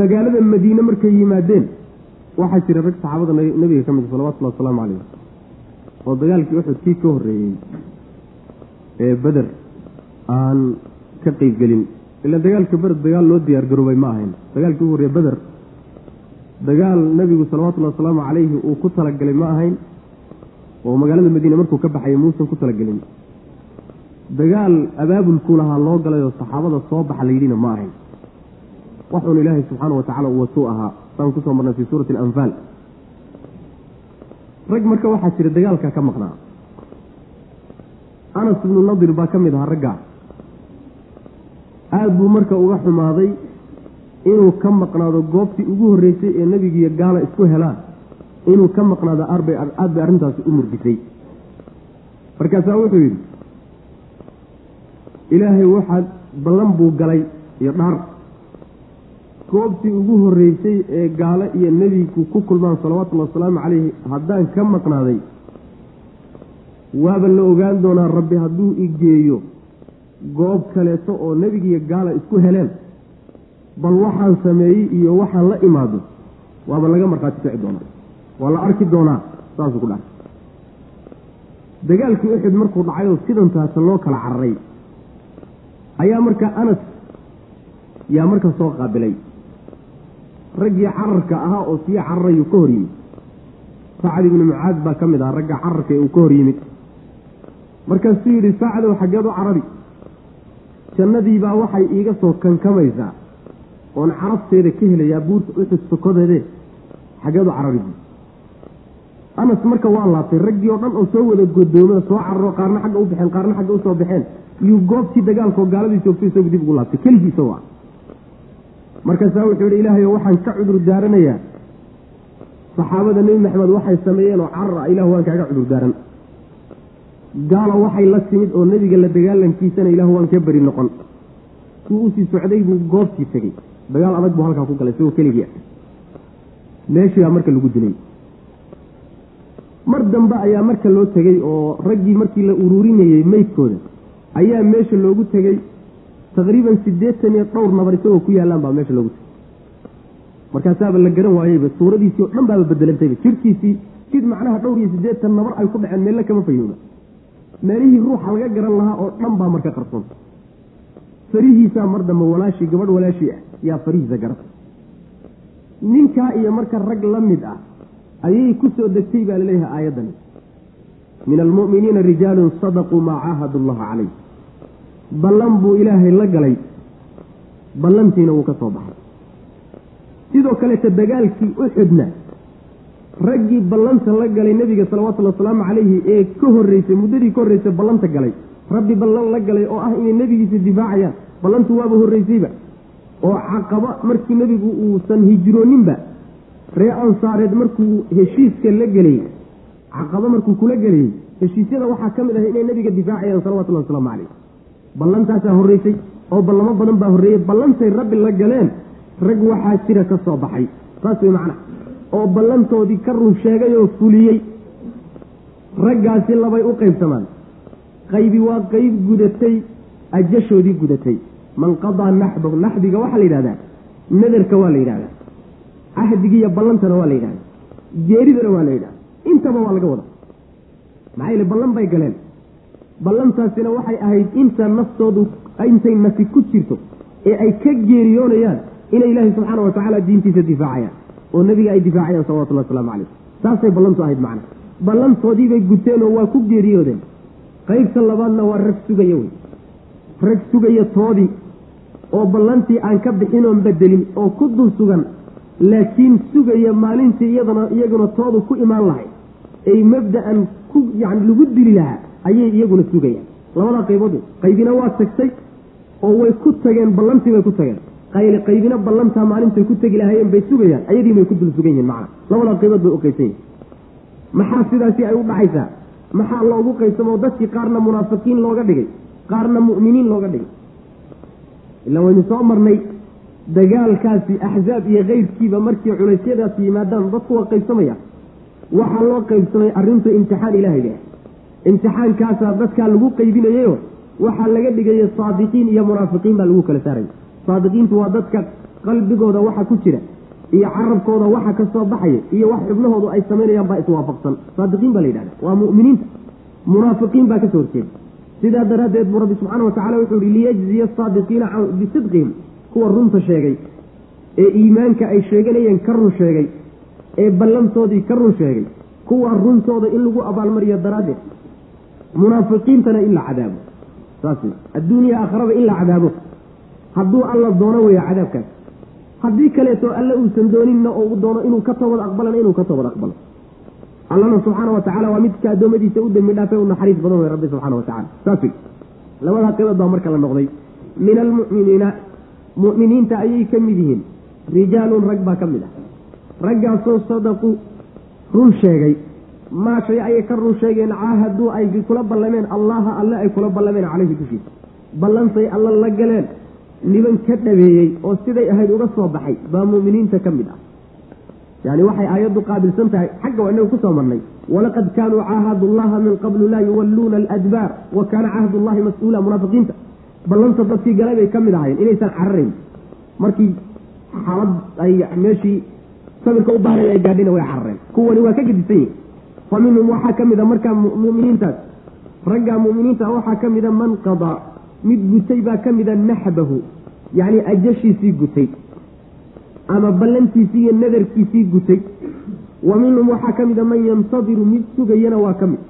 magaalada madiine markay yimaadeen waxaa jira rag saxaabada nebiga ka mid a salawatullahi wasalaamu caleyh oo dagaalkii uxud kii ka horreeyey ee beder aan ka qeybgelin. Ilaa dagaalka beder dagaal loo diyaar garoobay ma ahayn. Dagaalkii ugu horreeye beder dagaal nebigu salawatullahi wasalaamu calayhi uu ku talagalay ma ahayn oo magaalada madiine markuu ka baxayay muusan ku talagelin dagaal abaabulkuu lahaa loo galay oo saxaabada soo baxa layidhina ma ahayn. Waxuun ilaahay subxaana wa tacala uu watuu ahaa. Saan ku soo marnay fii suurati alanfaal rag marka waxaa jira dagaalka ka maqnaa anas ibnu nadir baa ka mid ahaa raggaa aada buu marka uga xumaaday inuu ka maqnaado goobtii ugu horreysay ee nebigiiyo gaala isku helaan inuu ka maqnaado arbay aada bay arrintaasi u murgisay. Markaasaa wuxuu yidhi ilaahay waxaad ballan buu galay iyo dhaar goobtii ugu horreysay ee gaalo iyo nebigu ku kulmaan salawatullahi wasalaamu calayhi haddaan ka maqnaaday waaba la ogaan doonaa rabbi hadduu i geeyo goob kaleeto oo nebigiiyo gaala isku heleen bal waxaan sameeyey iyo waxaan la imaado waaba laga markhaati kici doonaa waa la arki doonaa saasuu ku dhahay. Dagaalkii uxud markuu dhacayoo sidantaasa loo kala cararay ayaa markaa anas yaa marka soo qaabilay. Raggii cararka ahaa oo sii cararayuu ka hor yimid. Sacad ibnu mucaad baa ka mid ahaa ragga cararka ee uu ka hor yimid markaasuu yidhi saacadow xaggeed u carabi. Jannadiibaa waxay iiga soo kankamaysaa oon carabteeda ka helayaa buurta uxud sokodeede xaggeed u carabi. Anas marka waa laabtay raggii oo dhan oo soo wada godoomada soo cararo qaarna xagga u baxeen qaarna xagga u soo baxeen iyuu goobtii dagaalkao gaaladii joogtay isagu dib ugu laabtay. Keligiisa waa. Markaasaa wuxuu yidhi ilaahayo waxaan ka cudur daaranayaa saxaabada nebi maxamed waxay sameeyeen oo carar ah ilahu waan kaaga cudur daaran gaalo waxay la timid oo nebiga la dagaalankiisana ilahu waan ka beri noqon. Suu u sii socday buu goobtii tegey. Dagaal adag buu halkaa ku galay isagoo keligii ah. Meeshii baa marka lagu dilay. Mar dambe ayaa marka loo tegey oo raggii markii la ururinayey meydkooda ayaa meesha loogu tegey. Taqriiban siddeetan iyo dhowr nabar isagoo ku yaallaan baa meesha loogu tegey. Markaasaaba la garan waayeyba suuradiisii oo dhan baaba bedelantayba jidhkiisii jid macnaha dhowr iyo siddeetan nabar ay ku dhaceen meelle kama fayooba meelihii ruuxa laga garan lahaa oo dhan baa marka qarsoon. Farihiisaa mar dambe walaashii gabadh walaashii ah yaa farihiisa garata ninkaa iyo marka rag la mid ah ayay ku soo degtay baa la leeyahay aayaddani min almu'miniina rijaalun sadaquu maa caahadu allaha calayh. Ballan buu ilaahay la galay. Ballantiina wuu ka soo baxay. Sidoo kaleeta dagaalkii uxudna raggii ballanta la galay nebiga salawatullhi wasalaamu calayhi ee ka horreysay muddadii ka horreysay ballanta galay. Rabbi ballan la galay oo ah inay nebigiisa difaacayaan. Ballantu waaba horreysayba. Oo caqaba markii nebigu uusan hijrooninba ree ansaareed markuu heshiiska la gelayey caqaba markuu kula gelayey heshiisyada waxaa ka mid ahay inay nebiga difaacayaan salawatullahi wasalaamu calayh ballantaasaa horreysay oo ballamo badan baa horreeyey ballantay rabbi la galeen rag waxaa jira ka soo baxay. Saas wey macna oo ballantoodii ka run sheegay oo fuliyey. Raggaasi labay u qaybsamaan. Qaybi waa qayb gudatay ajashoodii gudatay. Man qadaa naxbahu naxbiga waxaa la yidhahdaa nadarka waa la yidhahdaa. Cahdigiiyo ballantana waa la yidhahdaa. Geeridana waa la yidhahdaa. Intaba waa laga wada maxaa yele ballan bay galeen. Ballantaasina waxay ahayd inta naftoodu intay nafi ku jirto ee ay ka geeriyoonayaan inay ilaahay subxaana wa tacaala diintiisa difaacayaan oo nebiga ay difaacayaan salawatullahi waslamu calayh saasay ballantu ahayd macna. Ballantoodiibay guteen oo waa ku geeriyoodeen. Qaybta labaadna waa rag sugaya wey. Rag sugaya toodii oo ballantii aan ka bixin oon bedelin oo ku dul sugan laakiin sugaya maalintii iyadana iyaguna toodu ku imaan lahay. Ay mabda'an ku yani lagu dili lahaa ayay iyaguna sugayaan. Labadaa qaybood qaybina waa tagtay oo way ku tageen ballantii bay ku tageen qaybina ballantaa maalintay ku tegi lahaayeen bay sugayaan ayadii bay ku dul sugan yihiin macna. Labadaa qaybood bay u qaybsan yihiin maxaa sidaasi ay u dhacaysaa maxaa loogu qaybsamoo dadkii qaarna munaafiqiin looga dhigay qaarna mu'miniin looga dhigay? Ilaa waynu soo marnay dagaalkaasi axzaab iyo keyrkiiba markii culaysyadaasi yimaadaan dadku waa qaybsamaya. Waxaa loo qaybsamay arrintu imtixaan ilaahay imtixaankaasaa dadkaa lagu qaybinayayo waxaa laga dhigaya saadiqiin iyo munaafiqiin baa lagu kala saaraya saadiqiintu waa dadka qalbigooda waxa ku jira iyo carabkooda waxa ka soo baxaya iyo wax xubnahoodu ay samaynayaan baa iswaafaqsan. Saadiqiin baa la yidhahda waa mu'miniinta. Munaafiqiin baa ka soo horjeeda. Sidaa daraaddeed buu rabbi subxaana wa tacala wuxuu yihi liyajziya asaadiqiina bisidqihim. Kuwa runta sheegay ee iimaanka ay sheeganayeen ka run sheegay ee ballantoodii ka run sheegay kuwa runtooda in lagu abaalmariyo daraaddeed. Munaafiqiintana in la cadaabo. Saas adduuniya aakharaba in la cadaabo hadduu alla doono weya cadaabkaas. Haddii kaleeto alle uusan dooninna oo uu doono inuu ka toobad aqbalana inuu ka toobad aqbalo. Allana subxaana wa tacala waa midka addoommadiisa u dembi dhaafay u naxariis badan wey rabbi subxana wa tacala saas wey labadaa qaybood baa marka la noqday. Min almu'miniina mu'miniinta ayay ka mid yihiin. Rijaalun rag baa ka mid ah. Raggaasoo sadaqu run sheegay. Maa shay ayay ka run sheegeen caahaduu ay kula ballameen allaha alle ay kula ballameen caleyhi dushiisa. Ballansay alla la galeen niban ka dhabeeyey oo siday ahayd uga soo baxay baa mu'miniinta ka mid ah. Yani waxay aayaddu qaabilsan tahay xagga waa inagu ku soo marnay. Walaqad kaanuu caahadu llaha min qablu laa yuwalluuna aladbaar wa kaana cahdu llahi mas'uula munaafiqiinta. Ballanta dadkii galay bay ka mid ahayen inaysan cararayn. Markii xaalad ay meeshii sabirka u bahray ay gaadhina way carareen. Kuwani waa ka gedisan yihiin fa minhum waxaa ka mid a markaa muminiintaas raggaa mu'miniinta waxaa ka mida man qadaa mid gutay baa ka mida naxbahu yacni ajashiisii gutay ama ballantiisii iyo nadarkiisii gutay. Wa minhum waxaa ka mida man yantadiru mid sugayana waa ka mid.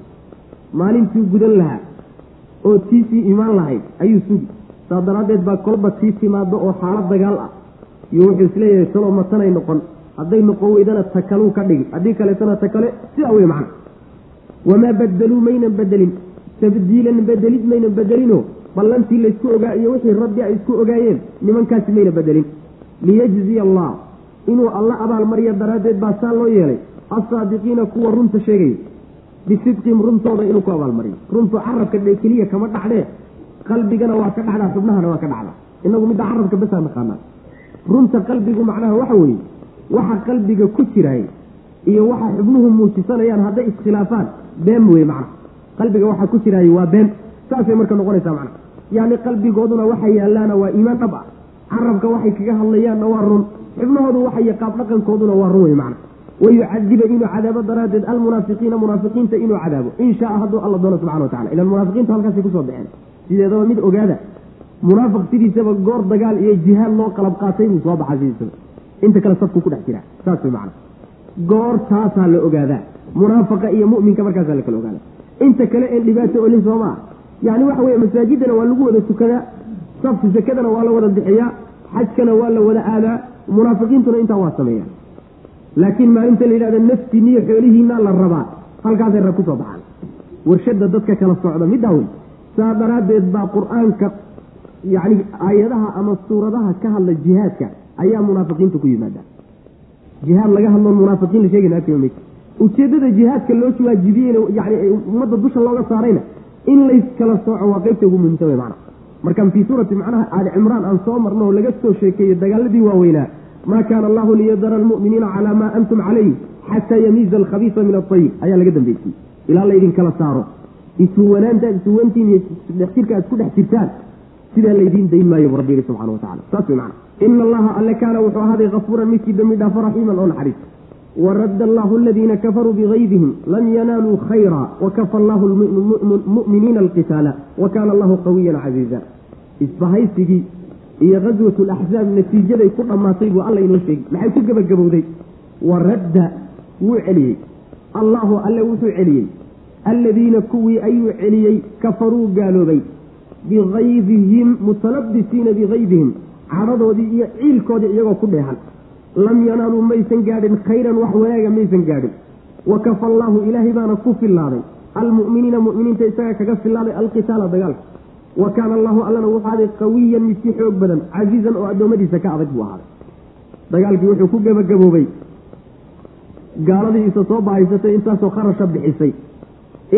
Maalintii gudan lahaa oo tiisii imaan lahayd ayuu sugi. Saa daraaddeed baa kolba tii timaado oo xaalad dagaal ah iyo wuxuu is leeyahay salo matanay noqon. Hadday noqon weydana takaluu ka dhigi haddii kaleetana takale sidaa wey macna. Wamaa badaluu maynan bedelin tabdiilan bedelid maynan bedelinoo ballantii laysku ogaa iyo wixii rabbi ay isku ogaayeen nimankaasi mayna bedelin. Liyajziya allah inuu alla abaalmariyo daraaddeed baa saa loo yeelay. Assaadiqiina kuwa runta sheegaya bisidqihim runtooda inuu ku abaalmariyo runtu carabka keliya kama dhacdee qalbigana waa ka dhacdaa xubnahana waa ka dhacdaa. Inagu midda carabka basaa naqaanaa. Runta qalbigu macnaha waxa weeye waxa qalbiga ku jiraay iyo waxa xubnuhu muujisanayaan hadday iskhilaafaan been wey macna qalbiga waxa ku jiraay waa been. Saasay marka noqonaysaa macna yacni qalbigooduna waxay yaallaana waa iimaan dhab ah. Carabka waxay kaga hadlayaanna waa run. Xibnahoodu waxay qaab dhaqankooduna waa run wey macna wayucadiba inuu cadaabo daraaddeed almunaafiqiina munaafiqiinta inuu cadaabo. In shaa hadduu alla doono subxana watacala ilan munaafiqiintu halkaasay ku soo baxeen sideedaba mid ogaada munaafiq sidiisaba goor dagaal iyo jihaad loo qalab qaatay buu soo baxaa sidiisaba inta kale safku ku dhex jiraa saas way macna. Goortaasaa la ogaadaa. Munaafaqa iyo mu'minka markaasaa la kala ogaada inta kale een dhibaato olin soo maa yacni waxa weye masaajidana waa lagu wada tukadaa safku sakadana waa la wada bixiyaa xajkana waa la wada aadaa munaafiqiintuna intaa waa sameeyaan. Laakiin maalinta la yidhahda naftiiniyo xoolihiina la rabaa halkaasay rag ku soo baxaan. Warshada dadka kala socda middaa wey saa daraaddeed baa qur'aanka yacni aayadaha ama suuradaha ka hadla jihaadka ayaa munaafiqiinta ku yimaada jihaad laga hadloon munaafiqiin la sheegayna ujeeddada jihaadka loo waajibiyeyna yani ummadda dusha looga saarayna in layskala sooco waa qeybta ugu muhimsan wey macna. Markaan fii suurati macnaha aali cimraan aan soo marno oo laga soo sheekeeyey dagaaladii waaweynaa maa kaana allahu liyadara almu'miniina calaa maa antum calayh xataa yamiiza alkhabiisa min aayib ayaa laga dambeysiyey ilaa laydin kala saaro. Isuwanaantaad isuwantiin iyo dhexjirka aad ku dhex jirtaan sidaa laydiin dayn maayo bu rabbi yihi subxana watacala saas wey macna. Ina allaha alle kaana wuxuu ahaaday kafuuran midkii dambi dhaafa raxiiman oo naxariis waradda allahu aladiina kafaruu bigaydihim lam yanaaluu khayra wakafa allahu mu'miniina alqitaala wa kaana allahu qawiyan casiiza isbahaysigii iyo kaswatu laxzaab natiijaday ku dhammaatay buu alla inoo sheegi maxay ku gebagabowday waradda wuu celiyey allahu alle wuxuu celiyey alladiina kuwii ayuu celiyey kafaruu gaaloobay bigaydihim mutalabisiina bigaydihim cadhadoodii iyo ciilkoodii iyagoo ku dheehan lam yanaaluu maysan gaadhin khayran wax wanaaga maysan gaadhin. Wakafa allaahu ilaahay baana ku fillaaday. Almu'miniina mu'miniinta isagaa kaga fillaaday alqitaala dagaalka. Wa kaana allahu allana wuxuu qawiyan midkii xoog badan casiizan oo addoommadiisa ka adag buu ahaaday dagaalkii wuxuu ku gebagaboobay gaaladii isa soo bahaysatay intaasoo kharasha bixisay.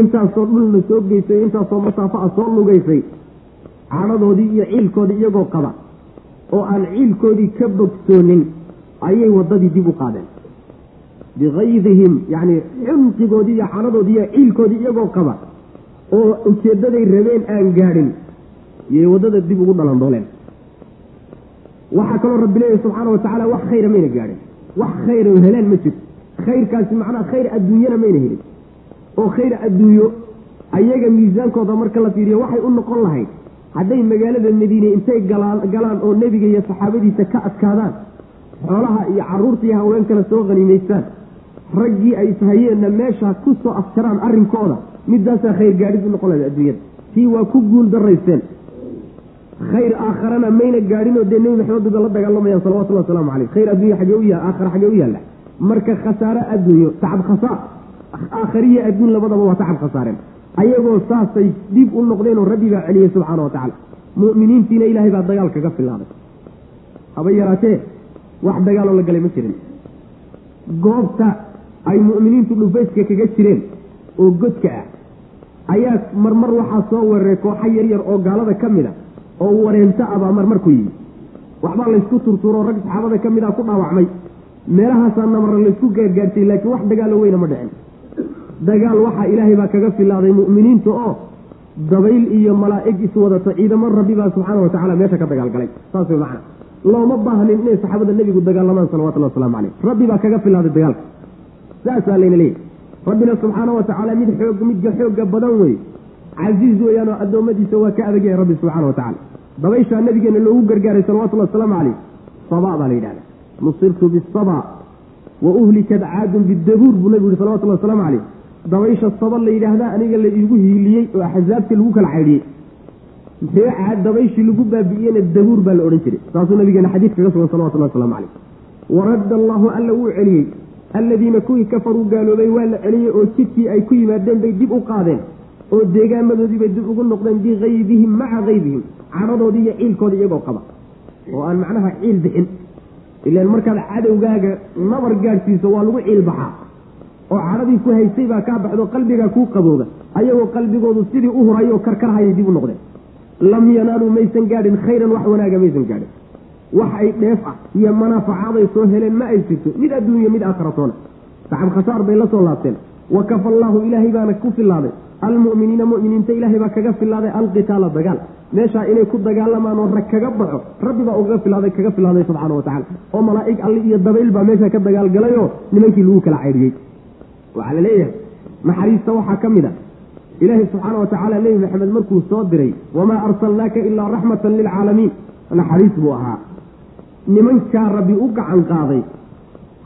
Intaasoo dhulna soo geysay intaasoo masaafo ah soo lugaysay. Cadhadoodii iyo ciilkoodii iyagoo qaba. Oo aan ciilkoodii ka bogsoonin ayay waddadii dib u qaadeen. Bigaydihim yacni xunqigoodii iyo cadhadoodii iyo ciilkoodii iyagoo qaba oo ujeeddaday rabeen aan gaadhin iyay waddada dib ugu dhalandooleen waxaa kaloo rabbi leeyahy subxaana wa tacaala wax khayra mayna gaadhin. Wax khayra helaan ma jirto khayrkaasi macnaha khayr adduunyana mayna helin. Oo khayr adduunyo ayaga miisaankooda marka la fiiriyo waxay u noqon lahayd hadday magaalada madiine intay galaan oo nebiga iyo saxaabadiisa ka adkaadaan xoolaha iyo carruurta iyo haweenkana soo qaniimaystaan. Raggii ay ishayeenna meesha ku soo afjaraan arrinkooda midaasaa khayr gaadhid u noqon lahayd adduunyada. Tii waa ku guul daraysteen khayr aakharana mayna gaadhinoo dee nebi maxamed bay la dagaalamayaan salawatullhi wasalaamu caleyh khayr adduunya xagee aakhara xagee u yaalla. Marka khasaare adduunyo tacab khasaar. Aakhariya adduun labadaba waa tacab khasaareen. Ayagoo saasay dib u noqdeen oo rabbi baa celiyey subxaana wa tacaala. Mu'miniintiina ilaahay baa dagaal kaga filaaday haba yaraatee wax dagaaloo la galay ma jirin. Goobta ay mu'miniintu dhufayska kaga jireen oo godka ah ayaa marmar waxaa soo weeraray kooxa yaryar oo gaalada ka mid a oo wareento ah baa marmar ku yimi. Waxbaa laysku turtuuroo rag saxaabada ka mid a ku dhaawacmay. Meelahaasaa namarra laysku gaargaartay laakiin wax dagaalo weyna ma dhicin. Dagaal waxaa ilaahay baa kaga filaaday mu'miniinta oo dabayl iyo malaa'ig iswadato ciidamo rabbi baa subxaana wa tacala meesha ka dagaalgalay. Saas way macana looma baahnin inay saxaabada nebigu dagaalamaan salawatullhi waslamu caleyh rabbi baa kaga filaaday dagaalka. Saasaa layna leeyahy rabbina subxaana wa tacaala mid xoog midka xoogga badan wey casiiz weeyaanoo addoommadiisa waa ka adagyahay rabbi subxaana wa tacala dabayshaa nabigeena loogu gargaaray salawatullahi wasalaamu caleyh saba baa la yidhahda nusirtu bisaba wa uhlikat caadun bidabuur buu nabigu yihi salawatullahi wasalaamu caleyh dabaysha saba la yidhaahdaa aniga la iigu hiiliyey oo axsaabtii lagu kala caydhiyey reeca dabayshii lagu baabi'iyena dabuur baa la odhan jiray. Saasuu nabigeena xadiid kaga sugan salawatullahi waslamu caleyh waradda allahu alla wuu celiyey. Alladiina kuwii kafaruu gaaloobay waa la celiyey oo jidkii ay ku yimaadeen bay dib u qaadeen. Oo deegaamadoodii bay dib ugu noqdeen bigaydihim maca gaydihim cadhadoodii iyo ciilkoodii iyagoo qaba. Oo aan macnaha ciil bixin. Ilaan markaad cadowgaaga nabar gaadhsiiso waa lagu ciil baxaa. Oo cadhadii ku haysay baa kaa baxdo qalbigaa kuu qabooba ayagoo qalbigoodu sidii u hurayo oo karkarhayay dib u noqdeen lam yanaaluu maysan gaadhin khayran wax wanaaga maysan gaadhin. Wax ay dheef ah iyo manaafacaday soo heleen ma ay jirto mid adduunya mid aakhiratoona. Sacab khasaar bay la soo laabteen. Wa kafa allaahu ilaahay baana ku filaaday almu'miniina mu'miniinta ilaahay baa kaga filaaday alqitaala dagaal. Meeshaa inay ku dagaalamaan oo rag kaga baxo rabbi baa ugaga filaaday kaga filaaday subxaana wa tacala oo malaa'ig alli iyo dabayl baa meesha ka dagaalgalayoo nimankii lagu kala caydhiyey waxaa la leeyahay naxariista waxaa ka mid a ilaahay subxaana wa tacaala nebi maxamed markuu soo diray wamaa arsalnaaka ilaa raxmatan lilcaalamiin. Naxariis buu ahaa. Nimankaa rabbi u gacan qaaday.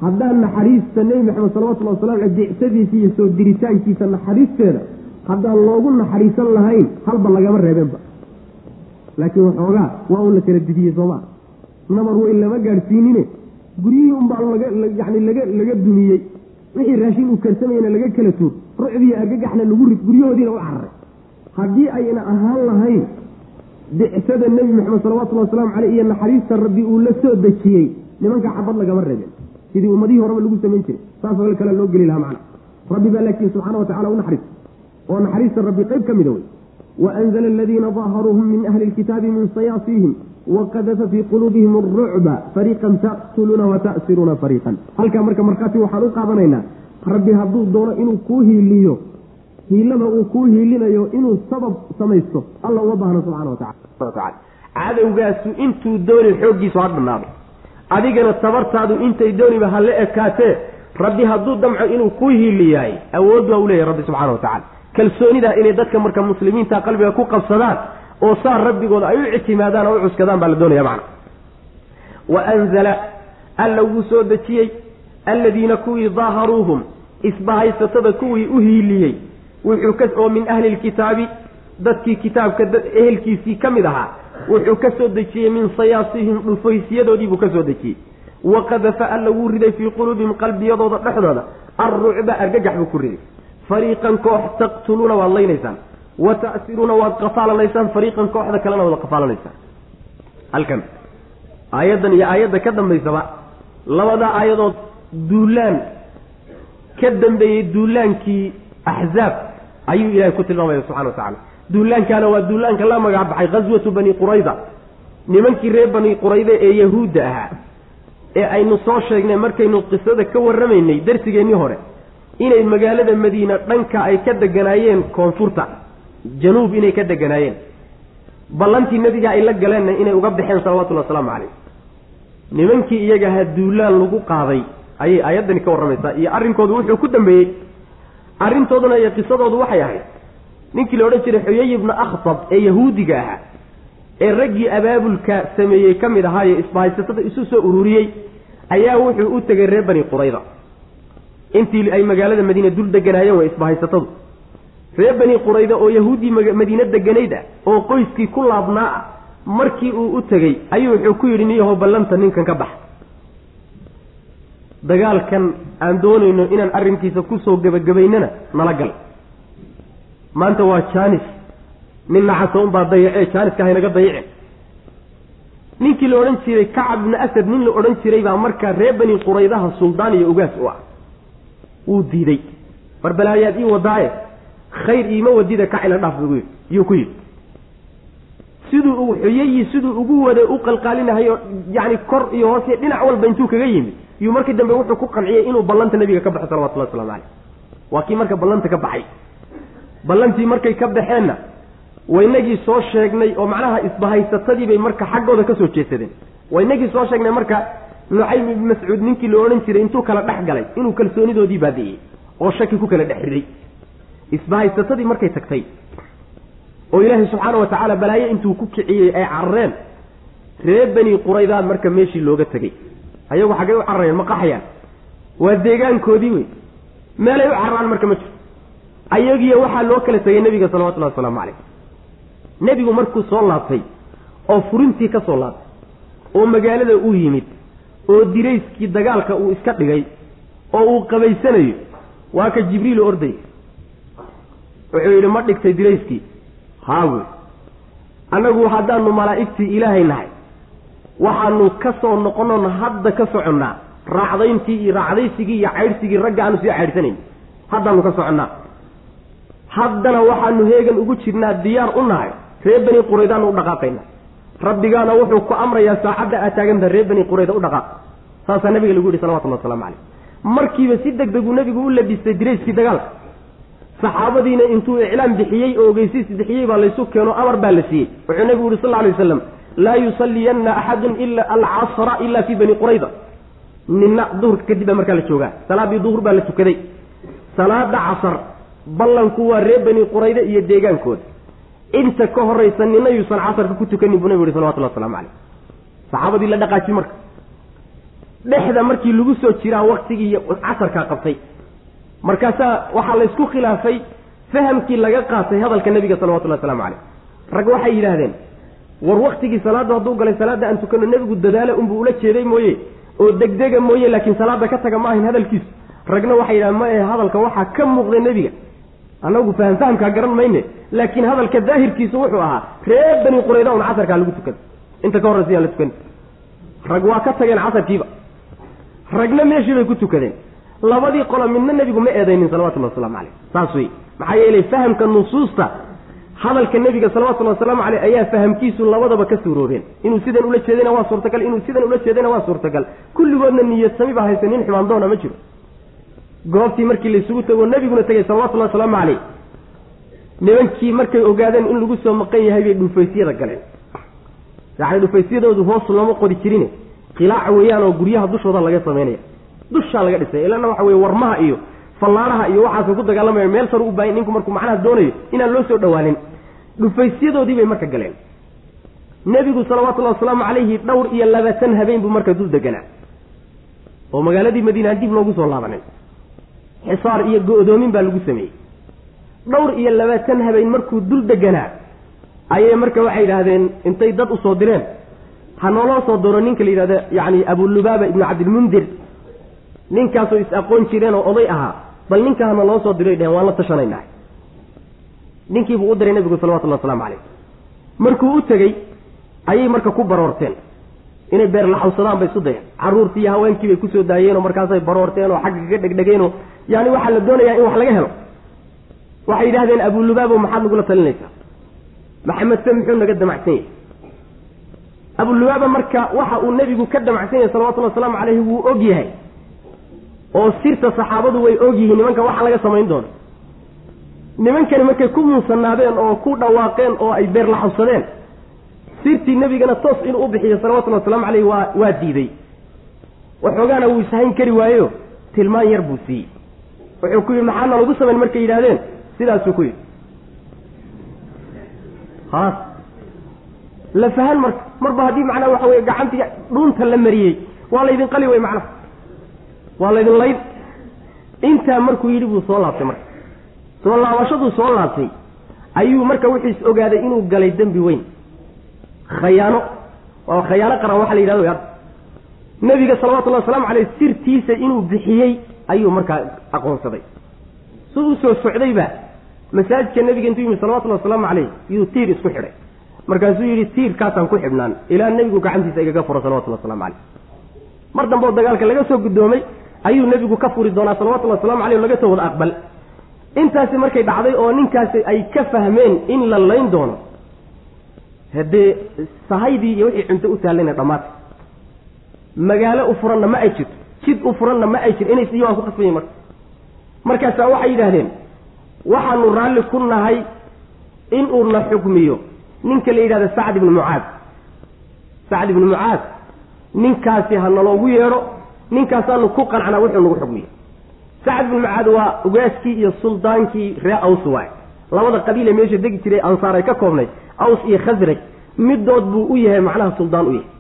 Haddaan naxariista nebi maxamed salawatullhi wasalam ale dicsadiisa iyo soo diritaankiisa naxariisteeda haddaan loogu naxariisan lahayn halba lagama reebeenba laakiin waxoogaa waa un la kala didiyey sooma nabar weyn lama gaadhsiinine guryihii unbaa yani laga laga dumiyey wixii raashin uu karsamayna laga kala tuur rucdiiyo argagaxna lagu rid guryahoodiina u cararay haddii ayna ahaan lahayn dicsada nebi maxamed salawatullhi wasalaamu caleyh iyo naxariista rabbi uu la soo dejiyey nimanka xabad lagama reebeen sidii ummadihii horeba lagu samayn jiray. Saasoo kale loo geli lahaa macna. Rabbi baa laakiin subxana wa tacala u naxariista oo naxariista rabbi qayb ka mida wey waanzla aladiina daaharuuhum min ahli lkitaabi min sayaasiihim waqadafa fii quluubihim arucba fariiqan taqtuluuna wata'siruuna fariiqan. Halkaa marka markhaati waxaan u qaadanaynaa rabbi hadduu doono inuu kuu hiiliyo hiilada uu kuu hiilinayo inuu sabab samaysto alla uma baahno subxana wa tacala cadowgaasu intuu dooni xooggiisu ha dhannaado adigana tabartaadu intay dooniba ha ekaatee rabbi hadduu damco inuu kuu hiiliyahay awood waa u leeyahy rabbi subxana wa tacala kalsoonidaa inay dadka marka muslimiinta qalbiga ku qabsadaan oo saa rabbigooda ay u ictimaadaan oo u cuskadaan baa la doonaya macna. Wa anzala alla wuu soo dejiyey alladiina kuwii daaharuuhum isbahaysatada kuwii u hiiliyey wuxuu ka oo min ahli lkitaabi dadkii kitaabka ehelkiisii ka mid ahaa wuxuu ka soo dejiyey min sayaasihim dhufaysiyadoodiibuu ka soo dejiyey. Waqadafa alla wuu riday fii quluubihim qalbiyadooda dhexdooda alrucba argagax buu ku riday. Fariiqan koox taqtuluuna waad laynaysaan wa ta'siruuna waad qafaalanaysaan fariiqan kooxda kalena waad qafaalanaysaan halkan aayaddan iyo aayadda ka dambaysaba labada aayadood duulaan. Ka dambeeyey duulaankii axzaab ayuu ilaahay ku tilmaamaya subxana wa tacala duulaankaana waa duulaanka la magac baxay ghaswatu bani qurayda nimankii reer bani qurayda ee yahuudda ahaa. Ee aynu soo sheegnay markaynu qisada ka warramaynay darsigeennii hore inay magaalada madiina dhanka ay ka deganaayeen koonfurta januub inay ka deganaayeen. Ballantii nebiga ay la galeenna inay uga baxeen salawatullhi wasalaamu calayh. Nimankii iyagaha duulaan lagu qaaday ayay aayaddani ka warramaysaa iyo arrinkoodu wuxuu ku dambeeyey. Arrintooduna iyo qisadoodu waxay ahayd. Ninkii la odhan jiray xuyay ibna akhtab ee yahuudiga ahaa ee raggii abaabulka sameeyey ka mid ahaaye isbahaysatada isu soo ururiyey ayaa wuxuu u tegay reer bani qurayda intii ay magaalada madiine dul deganaayeen way isbahaysatadu reer bani qurayda oo yahuuddii madiine deganayd ah oo qoyskii ku laabnaa ah markii uu u tegey ayuu wuxuu ku yidhi niyahow ballanta ninkan ka bax dagaalkan aan doonayno inaan arrinkiisa ku soo gebagabaynana nala gal. Maanta waa jaanis. Nin nacasa unbaa dayacee jaaniska haynaga dayaceen ninkii la odhan jiray kacab ibni asad nin la odhan jiray baa markaa reer bani quraydaha suldaan iyo ogaas u ah. Wuu diiday. War balaayaad ii wadaaye khayr iima wadida kacila dhaaf ugu yidhi. Yuu ku yidhi. Siduu uu xuyayi siduu ugu wada u qalqaalinahayo yacni kor iyo hoos dhinac walba intuu kaga yimid yuu markii dambe wuxuu ku qanciyey inuu ballanta nebiga ka baxo salawatullahi waslamu caleyh waa kii marka ballanta ka baxay. Ballantii markay ka baxeenna waynagii soo sheegnay oo macnaha isbahaysatadii bay marka xaggooda ka soo jeesadeen. Waynagii soo sheegnay marka nucaym ibni mascuud ninkii la odhan jiray intuu kala dhex galay inuu kalsoonidoodii baabi'iyey oo shaki ku kala dhex riday. Isbahaysatadii markay tagtay oo ilaahay subxaana wa tacaala balaayo intuu ku kiciyey ay carareen reer bani quraydaa marka meeshii looga tegey ayagu xaggay u carareen ma qaxayaan. Waa deegaankoodii wey. Meelay u cararaan marka ma jirto ayagiyo waxaa loo kala tegay nebiga salawatullahi wasalaamu calayh. Nebigu markuu soo laabtay oo furintii ka soo laabtay oo magaalada uu yimid oo dirayskii dagaalka uu iska dhigay oo uu qabaysanayo waa ka jibriil orday. Wuxuu yidhi ma dhigtay dirayskii. Haawe annagu haddaanu malaa'igtii ilaahay nahay waxaanu ka soo noqonoon hadda ka soconnaa. Raacdayntii iyo raacdaysigii iyo caydhsigii ragga aanu sii caydhsanayn. Haddaanu ka soconnaa. Haddana waxaanu heegan ugu jirnaa diyaar u nahay. Reer bani quraydaanu u dhaqaaqayna. Rabbigaana wuxuu ku amrayaa saacadda aad taagantaha reer bani qurayda u dhaqaaq. Saasaa nabiga lagu yihi salawatullah waslamu caleyh markiiba si deg deguu nabigu u labistay dirayskii dagaalka saxaabadiina intuu iclaam bixiyey oo ogeysiis bixiyey baa laysu keeno amar baa la siiyey. Wuxuu nabigu yihi sal lla alay wasalam laa yusalliyanna axadun ila alcasra ila fii bani qurayda nina duhurka kadib baa markaa la joogaa salaadii duhur baa la tukaday salaada casar ballanku waa reer bani qurayda iyo deegaankooda inta ka horaysa nina yuusan casarka ku tukanin buu nabigu yihi salawatullah waslamu caleyh saxaabadii la dhaqaaji marka dhexda markii lagu soo jiraa waktigii casarkaa qabtay markaasaa waxaa laysku khilaafay fahamkii laga qaatay hadalka nebiga salawatullahi waslamu caleyh rag waxay yidhaahdeen war waktigii salaadda hadduu galay salaadda aan tukano nebigu dadaala unbuu ula jeeday mooye oo degdega mooye laakiin salaadda ka taga ma ahayn hadalkiisu. Ragna waxay yidhahdeen ma ahe hadalka waxaa ka muuqda nebiga. Annagu faham fahamkaa garan mayne laakiin hadalka daahirkiisu wuxuu ahaa reer bani qurayda un casarkaa lagu tukada inta ka horraysa yaan la tukan rag waa ka tageen casarkiiba. Ragna meeshii bay ku tukadeen. Labadii qolo midna nebigu ma eedaynin salawatullahi waslamu caleyh saas wey maxaa yeelay fahamka nusuusta hadalka nebiga salawatullahi wasalaamu caleyh ayaa fahamkiisu labadaba ka suuroobeen. Inuu sidan ula jeedayna waa suurtagal inuu sidan ula jeedayna waa suurtagal. Kulligoodna niyad sami baa haysa nin xumaan doona ma jiro. Goobtii markii laysugu tago nebiguna tegay salawatullahi wasalaamu caleyh nimankii markay ogaadeen in lagu soo maqan yahay bay dhufaysyada galeen. Yacni dhufaysyadoodu hoos looma qodi jirine. Qilaaca weeyaan oo guryaha dushooda laga samaynaya dushaa laga dhisay ilana waxa weye warmaha iyo fallaaraha iyo waxaasay ku dagaalamaya meel sar u baahan ninku markuu macnaha doonayo inaan loo soo dhawaanin dhufaysyadoodii bay marka galeen. Nebigu salawatullahi wasalaamu calayhi dhowr iyo labaatan habeen buu marka dul deganaa. Oo magaaladii madiina aan dib loogu soo laabanin xisaar iyo go-doomin baa lagu sameeyey. Dhowr iyo labaatan habeen markuu dul deganaa ayay marka waxay yidhaahdeen intay dad u soo direen. Ha nooloo soo diro ninka la yidhahdo yacni abulubaaba ibnu cabdilmundir. Ninkaasoo is aqoon jireen oo oday ahaa bal ninka loo soo diray dheheen waan la tashanaynaa ninkiibuu u diray nebigu salawatullahi waslamu caleyh markuu u tegey ayay marka ku baroorteen. Inay beer laxawsadaan bay isu dayeen. Carruurtii iyo haweenkii bay ku soo daayeenoo markaasay baroorteen oo xagga kaga dhegdhegeenoo. Yaani waxaa la doonayaa in wax laga helo. Waxay yidhahdeen abulubaabo maxaad nagula talinaysaa? Maxamed se muxuu naga damacsan yahay? Abulubaaba marka waxa uu nebigu ka damacsan yahay salawatullahi wasalaamu caleyhi wuu og yahay oo sirta saxaabadu way og yihiin nimanka waxa laga samayn doono. Nimankani markay ku muusanaadeen oo ku dhawaaqeen oo ay beer la xabsadeen sirtii nebigana toos inuu u bixiyo salawatullahi wasalaamu caleyhi waa waa diiday. Waxoogaana wuu ishayn kari waayo tilmaan yar buu siiyey. Wuxuu ku yidhi maxaana lagu samayn? Markay yidhaahdeen sidaasuu ku yidhi. Khalaas la fahan marka marba haddii macnaha waxa weye gacantii dhuunta la mariyey waa laydin qali wey macnaha waa laydin layd. Intaa markuu yidhi buu soo laabtay marka. Soo laabashaduu soo laabtay. Ayuu marka wuxiis ogaaday inuu galay dembi weyn. Khayaano. Waa khayaano qaran waxa la yidhahdo ya nebiga salawatullahi wasalaamu caleyh sirtiisa inuu bixiyey ayuu markaa aqoonsaday. Su u soo socdayba masaajidka nebiga intuu yimid salawatullahi wasalaamu caleyh yuu tiir isku xidhay. Markaasuu yidhi tiirkaasaan ku xidhnaan. Ilaa nebigu gacantiisa igaga furo salawatullahi waslamu caleyh mar dambe oo dagaalka laga soo guddoomay ayuu nebigu ka furi doonaa salawatullahi waslamu caleyh o laga soo wada aqbal. Intaasi markay dhacday oo ninkaasi ay ka fahmeen in la layn doono haddee sahaydii iyo wixii cunto u taallayna dhammaatay magaalo u furanna ma ay jirto jid u furanna ma ay jirto inay siyo ku qasbayin marka. Markaasaa waxay yidhaahdeen waxaanu raalli ku nahay in uu na xukmiyo. Ninka la yidhahdo sacd ibnu mucaad. Sacd ibnu mucaad ninkaasi ha naloogu yeedho ninkaasaanu ku qancnaa wuxuu nagu xugmiyo sacd ibnu mucaad waa ugaaskii iyo suldaankii ree aws waay labada qabiile meesha degi jiray ansaar ay ka koobnayd aws iyo khasraj midood buu u yahay macnaha suldaan u yahay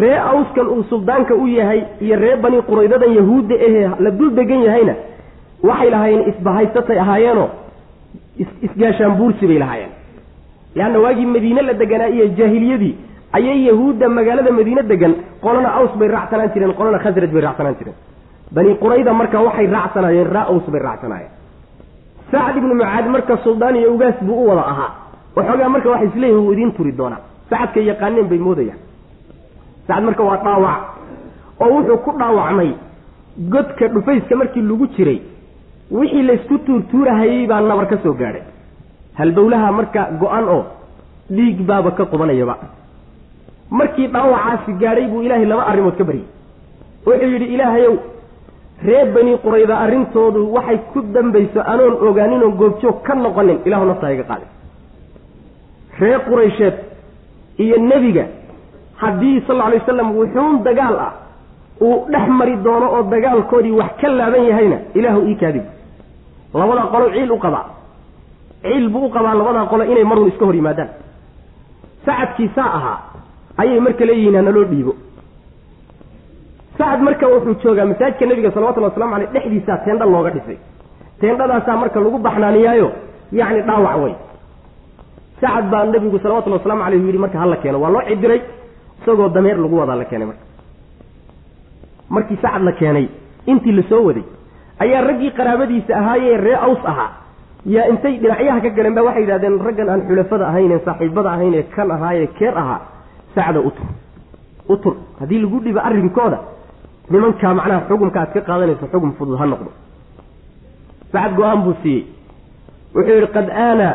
ree awskan uu suldaanka u yahay iyo ree bani quraydadan yahuudda ahee la dul degan yahayna waxay lahaayeen isbahaysatay ahaayeenoo isgaashaan buursi bay lahaayeen leanna waagii madiine la deganaa iyo jaahiliyadii ayay yahuudda magaalada madiine degan qolana aws bay raacsanaan jireen qolana khasraj bay raacsanaan jireen. Bani qurayda marka waxay raacsanaayeen raa aws bay raacsanaayeen sacd ibnu mucaad marka suldaan iyo ugaas buu u wada ahaa. Waxoogaa marka waxay isleeyihin wuu idiin turi doonaa sacadkay yaqaaneen bay moodayaan. Sacad marka waa dhaawac oo wuxuu ku dhaawacmay godka dhufayska markii lagu jiray. Wixii laysku tuurtuurahayey baa nabar ka soo gaadhay. Halbowlaha marka go-an oo dhiig baaba ka qubanayaba markii dhaawacaasi gaadhay buu ilaahay laba arrimood ka baryay wuxuu yidhi ilaahayow reer bani qurayda arrintoodu waxay ku dambayso anoon ogaaninoo goobjoog ka noqonin. Ilahu naftaa iga qaaday. Reer quraysheed iyo nebiga haddii sal alay wasalam wuxuun dagaal ah uu dhex mari doono oo dagaalkoodii wax ka laaban yahayna ilaahu ii kaadib. Labadaa qolo ciil u qabaa. Ciil buu u qabaa labadaa qolo inay marun iska hor yimaadaan. Sacadkii saa ahaa ayay marka leeyihiin hanaloo dhiibo. Sacad marka wuxuu joogaa masaajidka nebiga salawatullhi waslamu aleyh dhexdiisaa teendha looga dhisay. Teendhadaasaa marka lagu baxnaaniyaayo yacni dhaawac wey sacad baa nebigu salawatullhi waslamu aleyh yidhi marka hala keeno waa loo cidiray isagoo dameer lagu wadaa la keenay marka. Markii sacad la keenay intii la soo waday ayaa raggii qaraabadiisa ahaayee ree aws ahaa. Yaa intay dhinacyaha ka galeen ba waxay yidhahdeen raggan aan xulafada ahayn ee saaxiibada ahayn ee kan ahaayee keer ahaa sacda utur. Utur. Haddii lagu dhibo arrinkooda nimankaa macnaha xukumka aad ka qaadanayso xukum fudud ha noqdo. Sacad go'aan buu siiyey. Wuxuu yidhi qad aana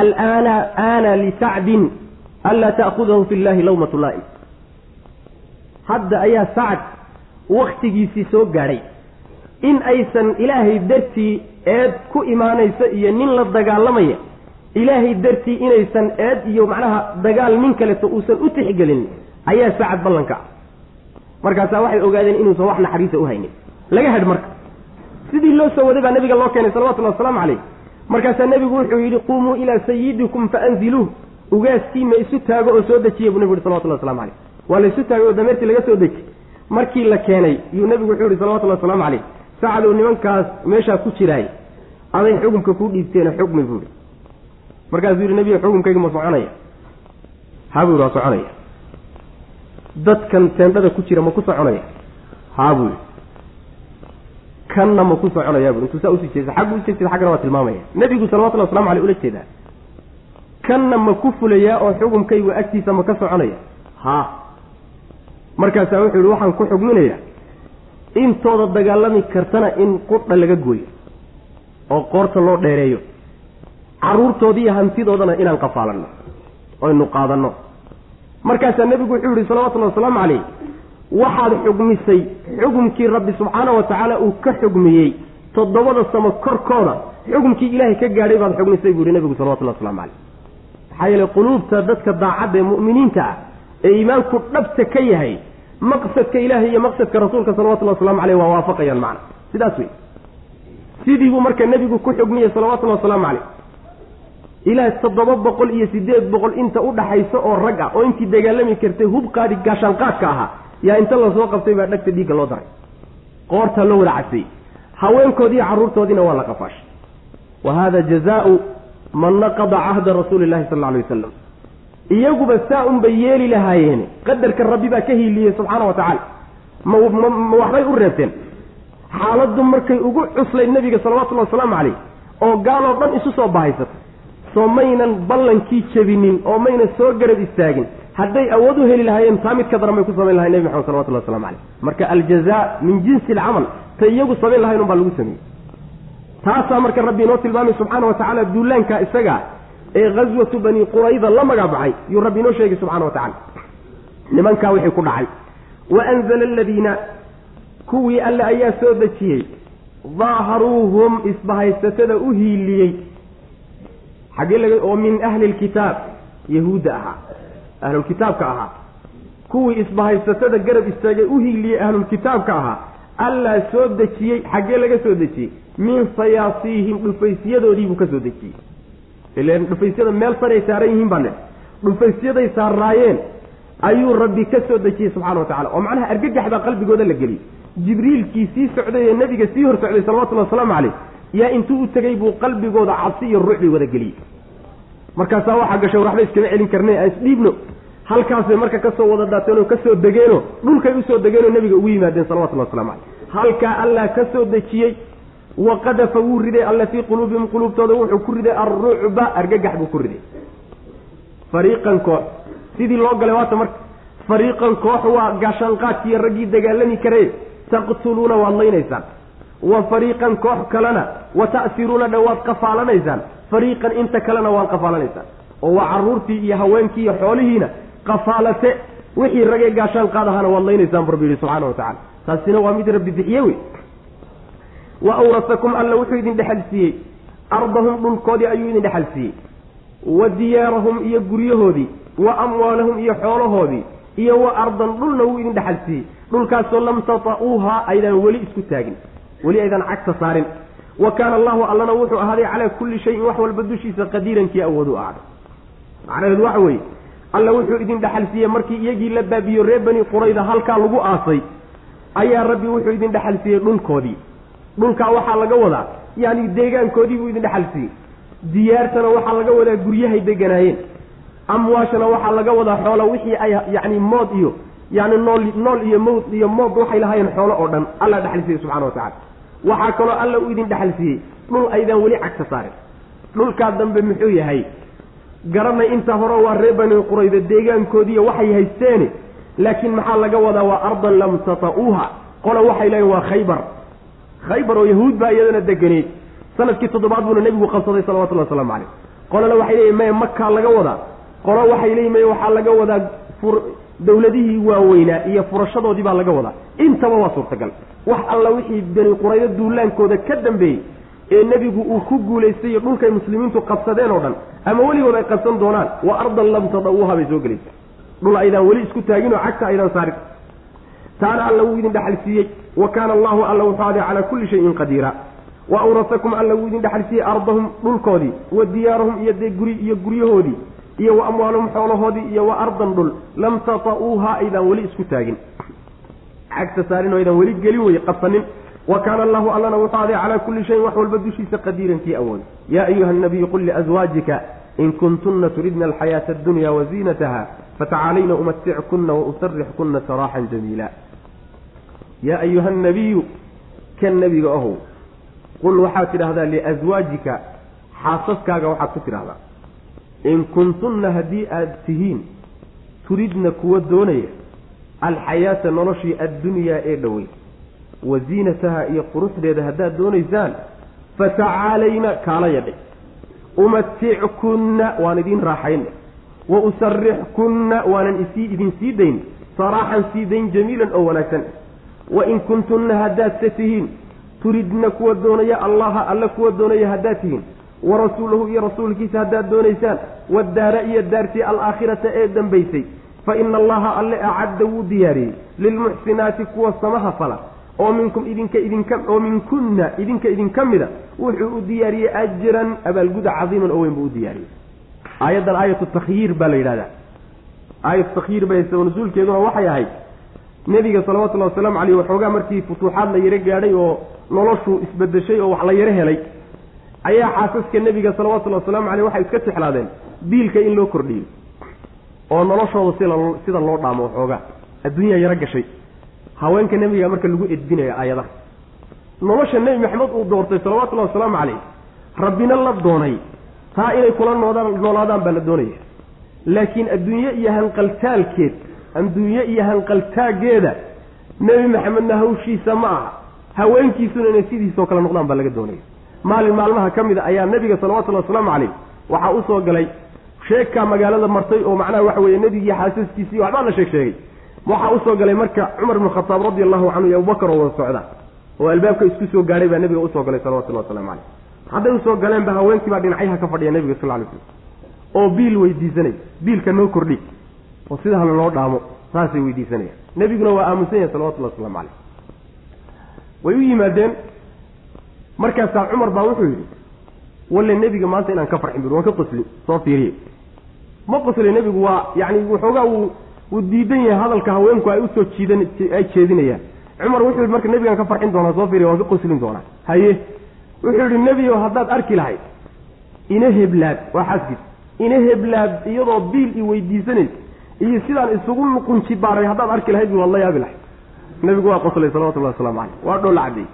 alaana aana lisacdin anlaa ta'khudahu fi llahi lawmatu laa'im hadda ayaa sacad waktigiisii soo gaadhay. In aysan ilaahay dartii eed ku imaanaysa iyo nin la dagaalamaya ilaahay dartii inaysan eed iyo macnaha dagaal nin kaleto uusan u tixgelin ayaa sacad ballanka ah. Markaasaa waxay ogaadeen inuusan wax naxariisa u haynin. Laga hedh marka. Sidii loo soo waday baa nabiga loo keenay salawatullahi wasalaamu calayh. Markaasaa nebigu wuxuu yidhi qumuu ilaa sayidikum faanziluuh. Ugaaskiima isu taago oo soo dejiya buu nebigu yihi salawatullahi waslamu calayh. Waa la isu taagay oo dameertii laga soo deji. Markii la keenay yuu nebigu wuxuu yihi salawatullahi wasalaamu calayh sacadow nimankaas meeshaa ku jiraay. Aday xukumka kuu dhiibteena xukmi buu ihi markaasuu yidhi nebiga xukumkayga ma soconaya. Haa buu yidhi waa soconaya. Dadkan teendhada ku jira ma ku soconaya? Haa buu yidhi. Kanna ma ku soconaya bui intuu saa u sii jeesa xaggu ujeesada xaggana waa tilmaamaya. Nebigu salawatullahi waslamu aleyh ula jeedaa. Kanna ma ku fulayaa oo xukumkaygu agtiisa ma ka soconaya? Haa markaasaa wuxuu yihi waxaan ku xugminayaa intooda dagaalami kartana in qudha laga gooyo oo qoorta loo dheereeyo carruurtoodii iyo hantidoodana inaan qafaalanno oynu qaadanno. Markaasaa nebigu wuxuu yihi salawatullahi wasalaamu calayh waxaad xugmisay xukumkii rabbi subxaana wa tacaala uu ka xugmiyey toddobada samo korkooda xukumkii ilaahay ka gaadhay baad xugmisay buu yihi nebigu salawatullahi waslamu calayh. Maxaa yeeley quluubta dadka daacadda ee mu'miniinta ah ee iimaanku dhabta ka yahay maqsadka ilaahay iyo maqsadka rasuulka salawatullahi waslamu caleyh waa waafaqayaan macna. Sidaas wey sidii buu marka nebigu ku xugmiyey salawatullahi wasalaamu caleyh ilaa toddoba boqol iyo siddeed boqol inta u dhaxaysa oo rag ah oo intii dagaalami kartay hub qaadi gaashaanqaadka ahaa yaa inta la soo qabtay baa dhagta dhiigga loo daray. Qoortaa loo wada casayey haweenkoodii iyo carruurtoodiina waa la qafaashay. Wa hada jazaau man naqada cahda rasuuli llahi sal alla alay wasalam iyaguba saa unbay yeeli lahaayeen. Qadarka rabbi baa ka hiiliyey subxaana wa tacaala. Ma ma waxbay u reebteen. Xaaladdu markay ugu cuslayd nebiga salawatullahi wasalaamu calayh oo gaaloo dhan isu soo bahaysatay soo maynan ballankii jebinin oo maynan soo garab istaagin. Hadday awood u heli lahaayeen taa mid ka daran bay ku samayn lahay nebi maxamed salawatullahi waslamu calayh marka aljazaa min jinsi alcamal tay iyagu samayn lahayn un baa lagu sameeyey. Taasaa marka rabbi inoo tilmaamay subxaana wa tacaala duulaanka isaga ee ghaswatu bani qurayda la magacbaxay yuu rabbi inoo sheegay subxana wa tacala nimankaa wixii ku dhacay. Wa anzala aladiina kuwii alle ayaa soo dejiyey daaharuuhum isbahaysatada u hiiliyey xaggee laga oo min ahli lkitaab yahuudda ahaa ahlulkitaabka ahaa. Kuwii isbahaysatada garab istaagay u hiiliyey ahlulkitaabka ahaa allaa soo dejiyey xaggee laga soo dejiyey min sayaasiihim dhufaysyadoodiibuu ka soo dejiyey. Ilan dhufaysyada meel saray saaran yihiin baa le dhufaysyaday saaraayeen ayuu rabbi ka soo dejiyey subxana wa tacala oo macnaha argagax baa qalbigooda la geliyey. Jibriilkii sii socday ee nebiga sii hor socday salawatullahi wasalaamu caleyh yaa intuu u tegey buu qalbigooda cabsi iyo ruucbi wada geliyey. Markaasaa waxaa gashay waxba iskama celin karne aan isdhiibno halkaasay marka ka soo wada daateen oo ka soo degeenoo dhulkay u soo degeenoo nebiga ugu yimaadeen salawatullahi waslamu caleyh halkaa allah ka soo dejiyey wa qadafa wuu riday alla fii quluubihim quluubtooda wuxuu ku riday alrucba argagax buu ku riday. Fariiqan koox sidii loo galay waata marka fariiqan koox waa gaashaanqaadkiiyo raggii dagaalami karee taqtuluuna waad laynaysaan. Wa fariiqan koox kalena wa ta'siruuna dha waad qafaalanaysaan. Fariiqan inta kalena waad qafaalanaysaan. Oo waa carruurtii iyo haweenkii iyo xoolihiina qafaalate wixii ragee gaashaan qaadahaana waad laynaysaan barbu yidhi subxana wa tacala taasina waa mid rabbi bixiye wey. Wa awrasakum alla wuxuu idin dhexal siiyey. Ardahum dhulkoodii ayuu idin dhexal siiyey. Wa diyaarahum iyo guryahoodii wa amwaalahum iyo xoolahoodii iyo wa ardan dhulna wuu idin dhexal siiyey. Dhulkaasoo lam tata'uuha aydaan weli isku taagin. Weli aydan cagta saarin wa kaana allahu allana wuxuu ahaaday calaa kulli shayin wax walba dushiisa qadiirankii awood u ahaaday macnaheedu waxa weeye alla wuxuu idin dhexal siiyey markii iyagii la baabiyo reer bani qurayda halkaa lagu aasay ayaa rabbi wuxuu idin dhexal siiyey dhulkoodii. Dhulkaa waxaa laga wadaa yacni deegaankoodii buu idin dhexal siiyey. Diyaartana waxaa laga wadaa guryahay deganaayeen amwaashana waxaa laga wadaa xoola wixii ay yacni mood iyo yacni nool nool iyo mowd iyo mood waxay lahaayeen xoolo oo dhan alla dhexal siiyey subxana wa tacala waxaa kaloo alla uu idin dhexal siiyey. Dhul aydaan weli cagta saarin. Dhulkaa dambe muxuu yahay? Garanay intaa hore waa reer bani qurayda deegaankoodiiyo waxay haysteene laakiin maxaa laga wadaa? Waa ardan lam tata'uuha. Qola waxay leeyiin waa khaybar. Khaybar oo yahuud baa iyadana deganeed sannadkii toddobaad buuna nebigu qabsaday salawatullahi waslamu caleyh qolana waxay leeyihiin maya makaa laga wadaa? Qolo waxay leeyihiin maya waxaa laga wadaa dawladihii waaweynaa iyo furashadoodii baa laga wadaa. Intaba waa suurtagal wax alla wixii bani quraydo duulaankooda ka dambeeyey ee nebigu uu ku guulaystay dhulkay muslimiintu qabsadeen oo dhan ama weligood ay qabsan doonaan wa ardan lam tadawuha bay soo gelaysa. Dhul aydaan weli isku taagin oo cagta aydaan saarin. Taana alla wuu idin dhexal siiyey. Wa kaana allahu alla wuxuu aday calaa kulli shayin qadiira. Wa awrasakum alla wuu idin dhexal siiyey ardahum dhulkoodii wa diyaarahum iyo dee guri iyo guryahoodii iyo wa amwaalahum xoolahoodii iyo wa ardan dhul. Lam tata'uuha aydaan weli isku taagin cagta saarin oo aydaan weli gelin weye qabsanin wa kaana allahu allana wuxuu aday calaa kulli shayin wax walba dushiisa qadiiran kii awood. Yaa ayuha nabiyu qul liazwaajika in kuntunna turidna alxayaata addunya waziinataha fatacaalayna umatickuna wausarixkuna saraaxan jamiila. Yaa ayuha nabiyu kan nebiga ahow qul waxaad tidhahdaa liaswaajika xaasaskaaga waxaad ku tidhahdaa in kuntunna haddii aada tihiin turidna kuwa doonaya alxayaata noloshii addunyaa ee dhowey wasiinataha iyo quruxdeeda haddaad doonaysaan fatacaalayna kaala yadhay. Umatickunna waan idiin raaxayne wa usarixkunna waanan isii idin sii dayn saraaxan sii dayn jamiilan oo wanaagsan. Wa in kuntunna haddaadse tihiin turidna kuwa doonaya allaha alle kuwa doonaya haddaad tihiin. Wa rasuulahu iyo rasuulkiisa haddaad doonaysaan waddaara iyo daartii alaakhirata ee dambaysay fa ina allaha alle acadda wuu diyaariyey. Lilmuxsinaati kuwa samaha fala. Oo minkum idinka idinka oo minkunna idinka idinka mida wuxuu u diyaariyey ajran abaalguda cadiiman oo weyn buu u diyaariyey. Aayaddan aayatu takhyiir baa la yidhahdaa. Aayatu takhyiir bay sabab nusuulkeeduna waxay ahayd. Nebiga salawatullahi wasalaamu caleyh waxoogaa markii futuuxaad la yaro gaadhay oo noloshu isbedeshay oo wax la yaro helay ayaa xaasaska nebiga salawatullahi wasalaamu caleyh waxay iska jeclaadeen biilka in loo kordhiyo oo noloshooda sida loo dhaamo waxoogaa adduunyaa yaro gashay. Haweenka nebiga marka lagu edbinayo aayadaha nolosha nebi maxamed uu doortay salawatullahi wasalaamu caleyh rabbina la doonay. Taa inay kula noodaan noolaadaan baa la doonaya laakiin adduunye iyo hanqaltaalkeed adduunye iyo hanqaltaageeda nebi maxamedna hawshiisa ma aha. Haweenkiisuna inay sidiisoo kale noqdaan baa laga doonaya maalin maalmaha ka mid a ayaa nebiga salawatullahi wasalaamu caleyh waxaa u soo galay sheegkaa magaalada martay oo macnaha waxa weeye nebigii xaasaskiisii waxbaa la sheeg sheegay. Waxaa u soo galay marka cumar bnu khataab radi allahu canhu iyo abubakar oo wada socda. Oo albaabka isku soo gaadhay baa nebiga u soo galay salawatullahi waslamu caleyh hadday u soo galeenba haweenkii baa dhinacyaha ka fadhiya nebiga sal lay slam oo biil weydiisanay biilka noo kordhi. Oo sidaa loo dhaamo saasay weydiisanayaan. Nebiguna waa aamusan yahay salawatullahi waslamu caleyh way u yimaadeen. Markaasaa cumar baa wuxuu yidhi walle nebiga maanta inaan ka farxin bui waan ka qoslin soo fiiriye ma qosli nebigu waa yacni waxoogaa wuu diidan yahay hadalka haweenku ay u soo jiidan ay jeedinayaan. Cumar wuxuu marka nebigaan ka farxin doonaa soo fiiriya waan ka qoslin doonaa haye. Wuxuu yidhi nebigo haddaad arki lahayd ina heblaad. Waa xaaskiis ina heblaad iyadoo biil i weydiisanaysa iyo sidaan isugu luqunji baaray haddaad arki lahayd waad la yaabi lahayd nebigu waa qoslay salawatullahi waslamu caleyh waa dhoolla caddeey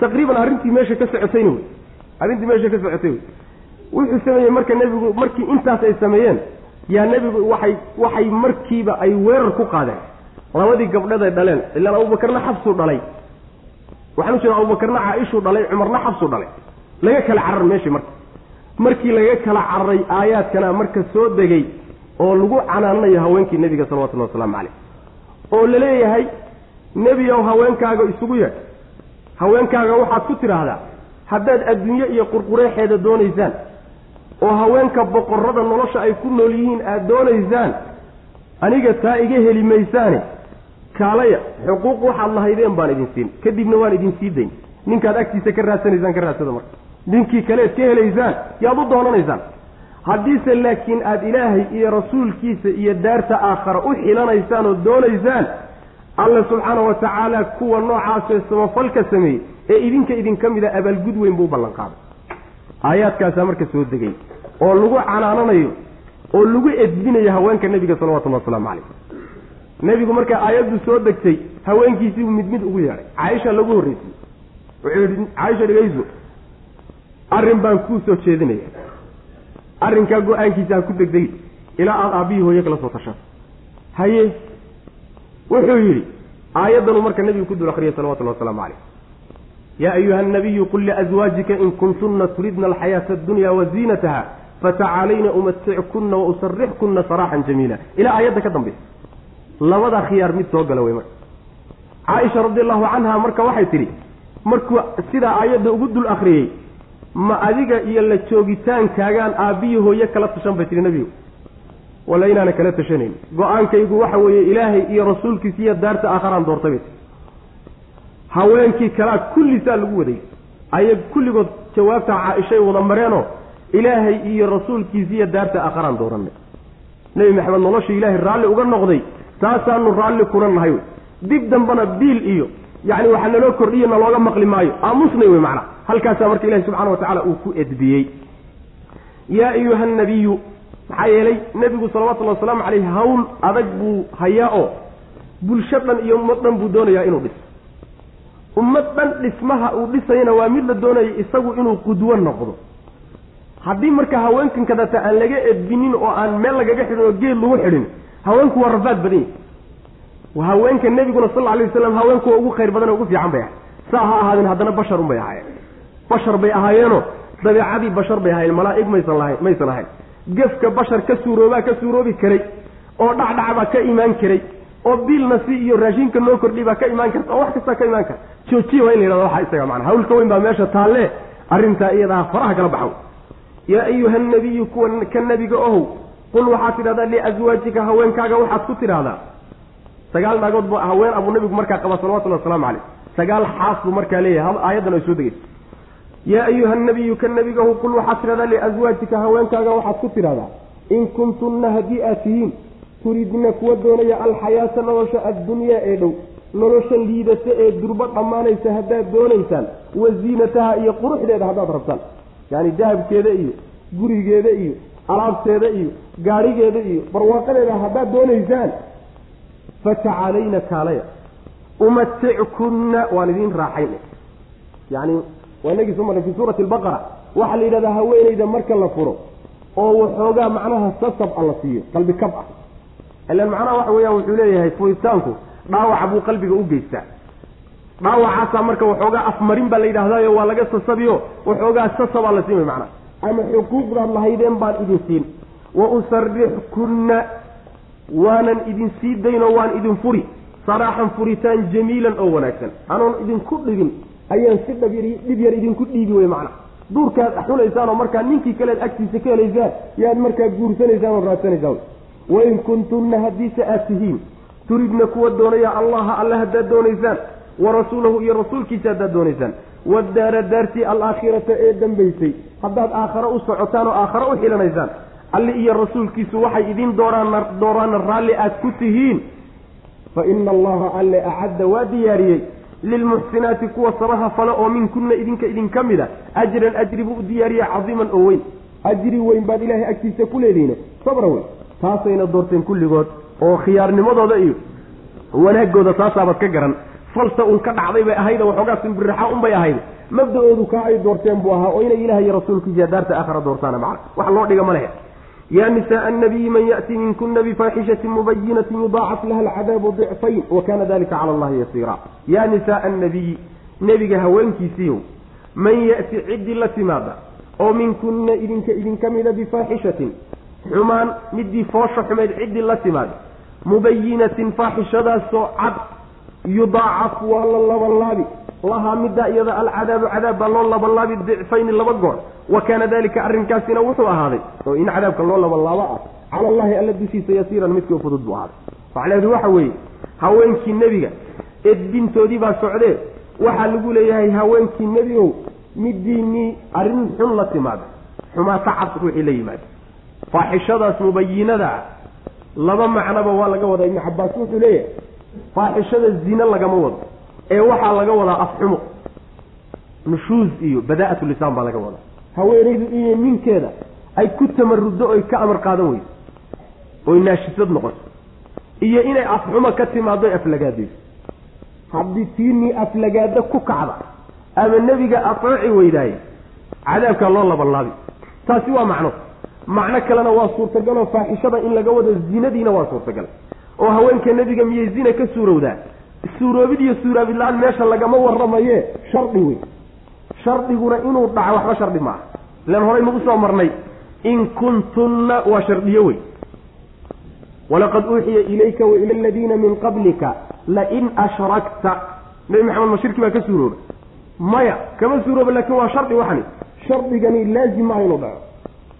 taqriiban arrintii meesha ka socotayna wey. Arrintii meesha ka socotay wey wuxuu sameeyey marka nebigu markii intaas ay sameeyeen yaa nebigu waxay waxay markiiba ay weerar ku qaadeen. Labadii gabdheed ay dhaleen ilaan abubakarna xabsuu dhalay. Waxaan u jeeda abubakarna caaishuu dhalay cumarna xabsuu dhalay. Laga kala carar meeshii marka. Markii laga kala cararay aayaadkana marka soo degay oo lagu canaananayo haweenkii nebiga salawatullahi wasalaamu caleyh oo la leeyahay nebiyow haweenkaaga isugu yeedh. Haweenkaaga waxaad ku tidhaahdaa haddaad adduunye iyo qurqureexeeda doonaysaan oo haweenka boqorrada nolosha ay ku nool yihiin aada doonaysaan aniga taa iga heli maysaane kaalaya xuquuq waxaad lahaydeen baan idin siin. Kadibna waan idin sii dayn. Ninkaad agtiisa ka raadsanaysaan ka raadsada marka. Ninkii kaleed ka helaysaan yaad u doonanaysaan. Haddiise laakiin aada ilaahay iyo rasuulkiisa iyo daarta aakhara u xilanaysaan oo doonaysaan alla subxaana wa tacaala kuwa noocaasee samafalka sameeyey ee idinka idinka mid a abaalgud weyn buu u qaaday aayaadkaasaa marka soo degay oo lagu canaananayo oo lagu edbinayo haweenka nebiga salawatullahi wasalaamu calayh nebigu markaa aayaddu soo degtay haweenkiisii buu mid mid ugu yeedhay. Caaisha lagu horreysiyey wuxuu yidhi caaisha dhegayso arrin baan kuu soo jeedinaya. Arrinkaa go'aankiisa ha ku degdegi ilaa aada aabbihii hooye kala soo tashato haye wuxuu yidhi aayaddanuu marka nebigu ku dul akriyay salawatullahi wasalaamu calayh yaa ayuha annabiyu qul liazwaajika in kuntunna turidna alxayaata addunya waziinataha fatacaalayna umatickunna wa usarixkunna saraaxan jamiila ilaa aayadda ka dambaysa labadaa khiyaar mid soo gala wey marka caaisha radi allahu canha marka waxay tidhi markuu sidaa aayadda ugu dul akriyey ma adiga iyo la joogitaankaagaan aabbihii hooye kala tashan bay tihi nebigu walla inaana kala tashanayn go'aankaygu waxa weeye ilaahay iyo rasuulkiisa iyo daarta aakharaan doortay bay tii haweenkii kalaa kullisaa lagu waday ayag kulligood jawaabta caaishay wada mareenoo ilaahay iyo rasuulkiisa iyo daarta aakharaan dooranay. Nebi maxamed nolosha ilaahay raalli uga noqday taasaanu raalli kuna nahay. Dib dambana biil iyo yacni waxaa naloo kordhiyo nalooga maqli maayo aamusnay wey macnaa. Halkaasaa marka ilahi subxana wa tacala uu ku edbiyey. Yaa ayuha nabiyu maxaa yeelay nebigu salawatullahi wasalaamu caleyh hawl adag buu hayaa oo bulsho dhan iyo ummad dhan buu doonayaa inuu dhiso. Ummad dhan dhismaha uu dhisayana waa mid la doonaya isagu inuu qudwo noqdo haddii marka haweenkan kadata aan laga edbinin oo aan meel lagaga xidhin oo geed lagu xidhin haweenku waa rafaad badan yahi haweenka nebiguna sal alay wasalam haweenku ugu khayr badan oo ugu fiican bay ahay saa ha ahaadeen haddana basharun bay ahaayeen. Bashar bay ahaayeenoo dabeecadii bashar bay ahaayeen malaa'ig maysan lahayn maysan ahayn. Gefka bashar ka suuroobaa ka suuroobi karay oo dhacdhacbaa ka imaan karay oo biilna si iyo raashinka noo kordhi baa ka imaan karta oo wax kastaa ka imaan kara joojiya waa in la yidhahda waxaa isaga macana hawlka weyn baa meesha taalle arrintaa iyadaa faraha kala baxow yaa ayuha nabiyu kuwa ka nebiga ohow qul waxaad tidhahdaa liazwaajika haweenkaaga waxaad ku tidhaahdaa sagaal naagood bu haween abuu nabigu markaa qaba salawatullahi wasalaamu caleyh sagaal xaas buu markaa leeyahay aayaddan ay soo degeysa yaa ayuha nabiyu ka nebigahu qul waxaad tidhahdaa liazwaajika haweenkaaga waxaad ku tidhahdaa. In kuntunna haddii aad tihiin turidna kuwa doonaya alxayaata nolosha addunyaa ee dhow nolosha liidata ee durbo dhammaanaysa haddaad doonaysaan waziinataha iyo quruxdeeda haddaad rabtaan yacni dahabkeeda iyo gurigeeda iyo alaabteeda iyo gaadhigeeda iyo barwaaqadeeda haddaad doonaysaan fatacalayna kaalaya. Umatickunna waan idiin raaxayn yani waa inagii soo marnay fi suurati albaqara waxaa la yidhahdaa haweenayda marka la furo oo waxoogaa macnaha sasab a la siiyo qalbi kab ah. Ilan macnaha waxa weeyaan wuxuu leeyahay furitaanku dhaawaca buu qalbiga u geystaa dhaawacaasaa marka waxoogaa afmarin baa la yidhahdaayo waa laga sasabiyo waxoogaa sasabaa la siin way macnaha ama xuquuqdaad lahaydeen baan idin siin. Wa usarixkunna waanan idin sii daynoo waan idin furi. Saraaxan furitaan jamiilan oo wanaagsan. Anoon idinku dhibin ayaan si dhabir dhib yar idinku dhiibi wey macnaha duurkaad xulaysaan oo markaa ninkii kaleed agtiisa ka helaysaan yaad markaa guursanaysaan oo raadsanaysaan wain kuntunna haddiise aad tihiin turidna kuwa doonaya allaha alle haddaad doonaysaan wa rasuulahu iyo rasuulkiisa haddaad doonaysaan. Wadaara daartii alaakhirata ee dambaysay. Haddaad aakhare u socotaan oo aakhare u xilanaysaan. Alli iyo rasuulkiisu waxay idin dooraan dooraana raalli aad ku tihiin. Fa ina allaha alle acadda waa diyaariyey. Lilmuxsinaati kuwa samaha fale oo minkunna idinka idinka mid a ajran ajri buu u diyaariyey cadiiman oo weyn. Ajri weyn baad ilaahay agtiisa ku leedihiin sabra weyn. Taasayna doorteen kulligood oo khiyaarnimadooda iyo wanaagooda taasaabaad ka garan falsa un ka dhacday bay ahayda waxoogaa simbirraxa unbay ahayd. Mabdaoodu kaa ay doorteen buu ahaa oo inay ilaah iyo daarta aakhara doortaana macna wax loo dhiga ma lehe. Yaa nisaaa annabiyi man yaati minkuna bifaaxishati mubayinatin yudaacaf laha alcadaabu dicfayn wa kaana dalika cala allahi yasiira yaa nisaa annabiyi nebiga haweenkiisiiyow man ya'ti ciddii la timaada oo minkunna idinka idinka mida bifaaxishatin xumaan midii foosha xumayd ciddii la timaada mubayinatin faaxishadaasoo cad yudaacaf waa la labanlaabi lahaa middaa iyada alcadaabu cadaab baa loo labanlaabi dicfayni laba goor. Wa kaana dalika arrinkaasina wuxuu ahaaday oo in cadaabka loo labanlaabo ah cala allahi alla dushiisa yasiiran midkii fudud buu ahaaday. Macnaheedu waxa weeye haweenkii nebiga edbintoodii baa socdee waxaa lagu leeyahay haweenkii nebigow midiinii arrin xun la timaada xumaata cad ruuxii la yimaada. Faaxishadaas mubayinada laba macnoba waa laga wadaa ibnu cabaas wuxuu leeyahay faaxishada zine lagama wado ee waxaa laga wadaa afxumo nushuuz iyo badaa-atu lisaan baa laga wadaa. Haweenaydu inay ninkeeda ay ku tamaruddo oy ka amar qaadan weyso oy naashisad noqoto iyo inay afxumo ka timaado oy aflagaadayso. Haddii tiinii aflagaado ku kacda ama nebiga ateeci weydaaye cadaabkaa loo labanlaabi taasi waa macno. Macno kalena waa suurtagaloo faaxishada in laga wado zinadiina waa suurtagal oo haweenka nebiga miyay zina ka suurowdaa? Suuroobid iyo suuraabid la'aan meesha lagama waramaye shardi wey shardiguna inuu dhaco waxba shardi maaha ilan horay nagu soo marnay in kuntunna waa shardiyo wey walaqad uuxiya ilayka wa ila aladiina min qablika lain ashrakta. Nabi maxamed ma shirki baa ka suurooba. Maya kama suurooba laakiin waa shardi waxani. Shardigani laazim maaha inuu dhaco.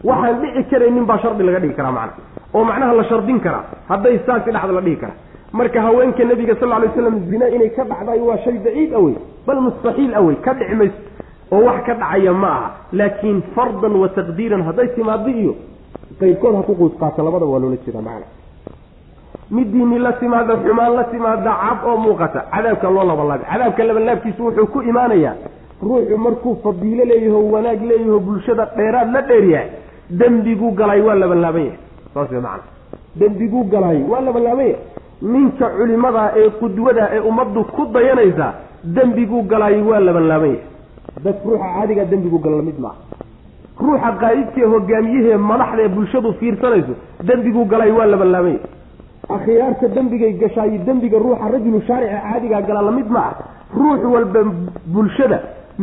Waxaan dhici karaynin baa shardi laga dhigi karaa macna oo macnaha la shardin karaa hadday saasi dhacdo la dhihi karaa marka haweenka nabiga sal ly slam zina inay ka dhacday waa shay baciid awey bal mustaxiil awey ka dhici mayso. Oo wax ka dhacaya ma aha. Laakiin fardan wa taqdiiran hadday timaado iyo qaybkood ha ku quus qaato labadaba waa loola jeedaa macna. Midiini la timaada xumaan la timaada cad oo muuqata. Cadaabka loo labanlaabay cadaabka labanlaabkiisu wuxuu ku imaanayaa ruuxu markuu fadiilo leeyaho wanaag leeyaho bulshada dheeraad la dheeryahay dembiguu galay waa labanlaaban yahay saas macana dembiguu galay waa yahay ninka culimada ee qudwada ee ummaddu ku dayanaysa dembiguu galay waa yahay dad ruuxa caadigaa dembiguu gala la mid maaha ruuxa qaa'idkaee hogaamiyahee madaxda ee bulshadu fiirsanayso dembiguu galay waa labanlaaban yahay akhyaarta dembigay gashaayo dembiga ruuxa rajulu shaarica caadigaa gala la mid ma ah ruux walba bulshada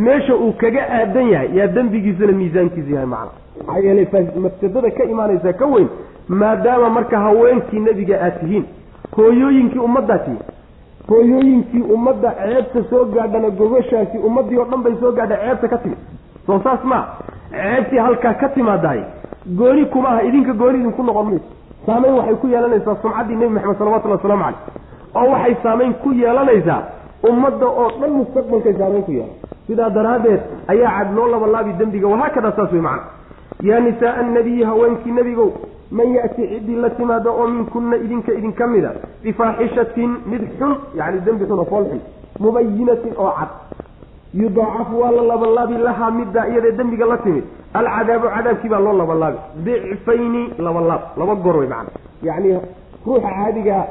meesha uu kaga aadan yahay yaa dembigiisuna miisaankiisa yahay macna. Maxaa yeelay mafsadada ka imaanaysa ka weyn maadaama marka haweenkii nebiga aad tihiin hooyooyinkii ummaddaa tihiin hooyooyinkii ummadda ceebta soo gaadhana gogoshaasi ummaddii oo dhan bay soo gaadha ceebta ka timid. Soo saas maa ceebtii halkaa ka timaadahay gooni kuma aha idinka gooni idinku noqon mayso saamayn waxay ku yeelanaysaa sumcaddii nebi maxamed salawatullhi wasalaamu caleyh oo waxay saamayn ku yeelanaysaa ummadda oo dhan mustaqbalkay saamayn ku yeelan. Sidaa daraaddeed ayaa cad loo labalaabi dembiga wahaakada saas wey macna. Yaa nisaaa annabiyi haweenkii nebigow man ya'ti ciddii la timaado oo minkunna idinka idinka mida bifaaxishatin mid xun yacni dembi xun oo fool xun mubayinatin oo cad. Yudaacafu waa la labanlaabi lahaa middaa iyadee dembiga la timid. Alcadaabu cadaabkii baa loo labanlaabi dicfayni labanlaab laba goor wey macana yacni ruuxa caadigaa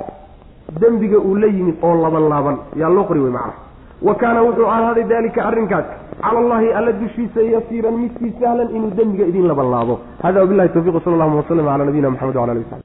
dembiga uu la yimid oo labanlaaban yaa loo qori wey macana wa kaana wuxuu ahaaday daalika arrinkaas cala allahi alla dushiisa yasiiran midkii sahlan inuu dembiga idin labanlaabo. Hada wabilahi tawfiq sal allahuma waslm cala nabiyina maxamed wala ali w sabi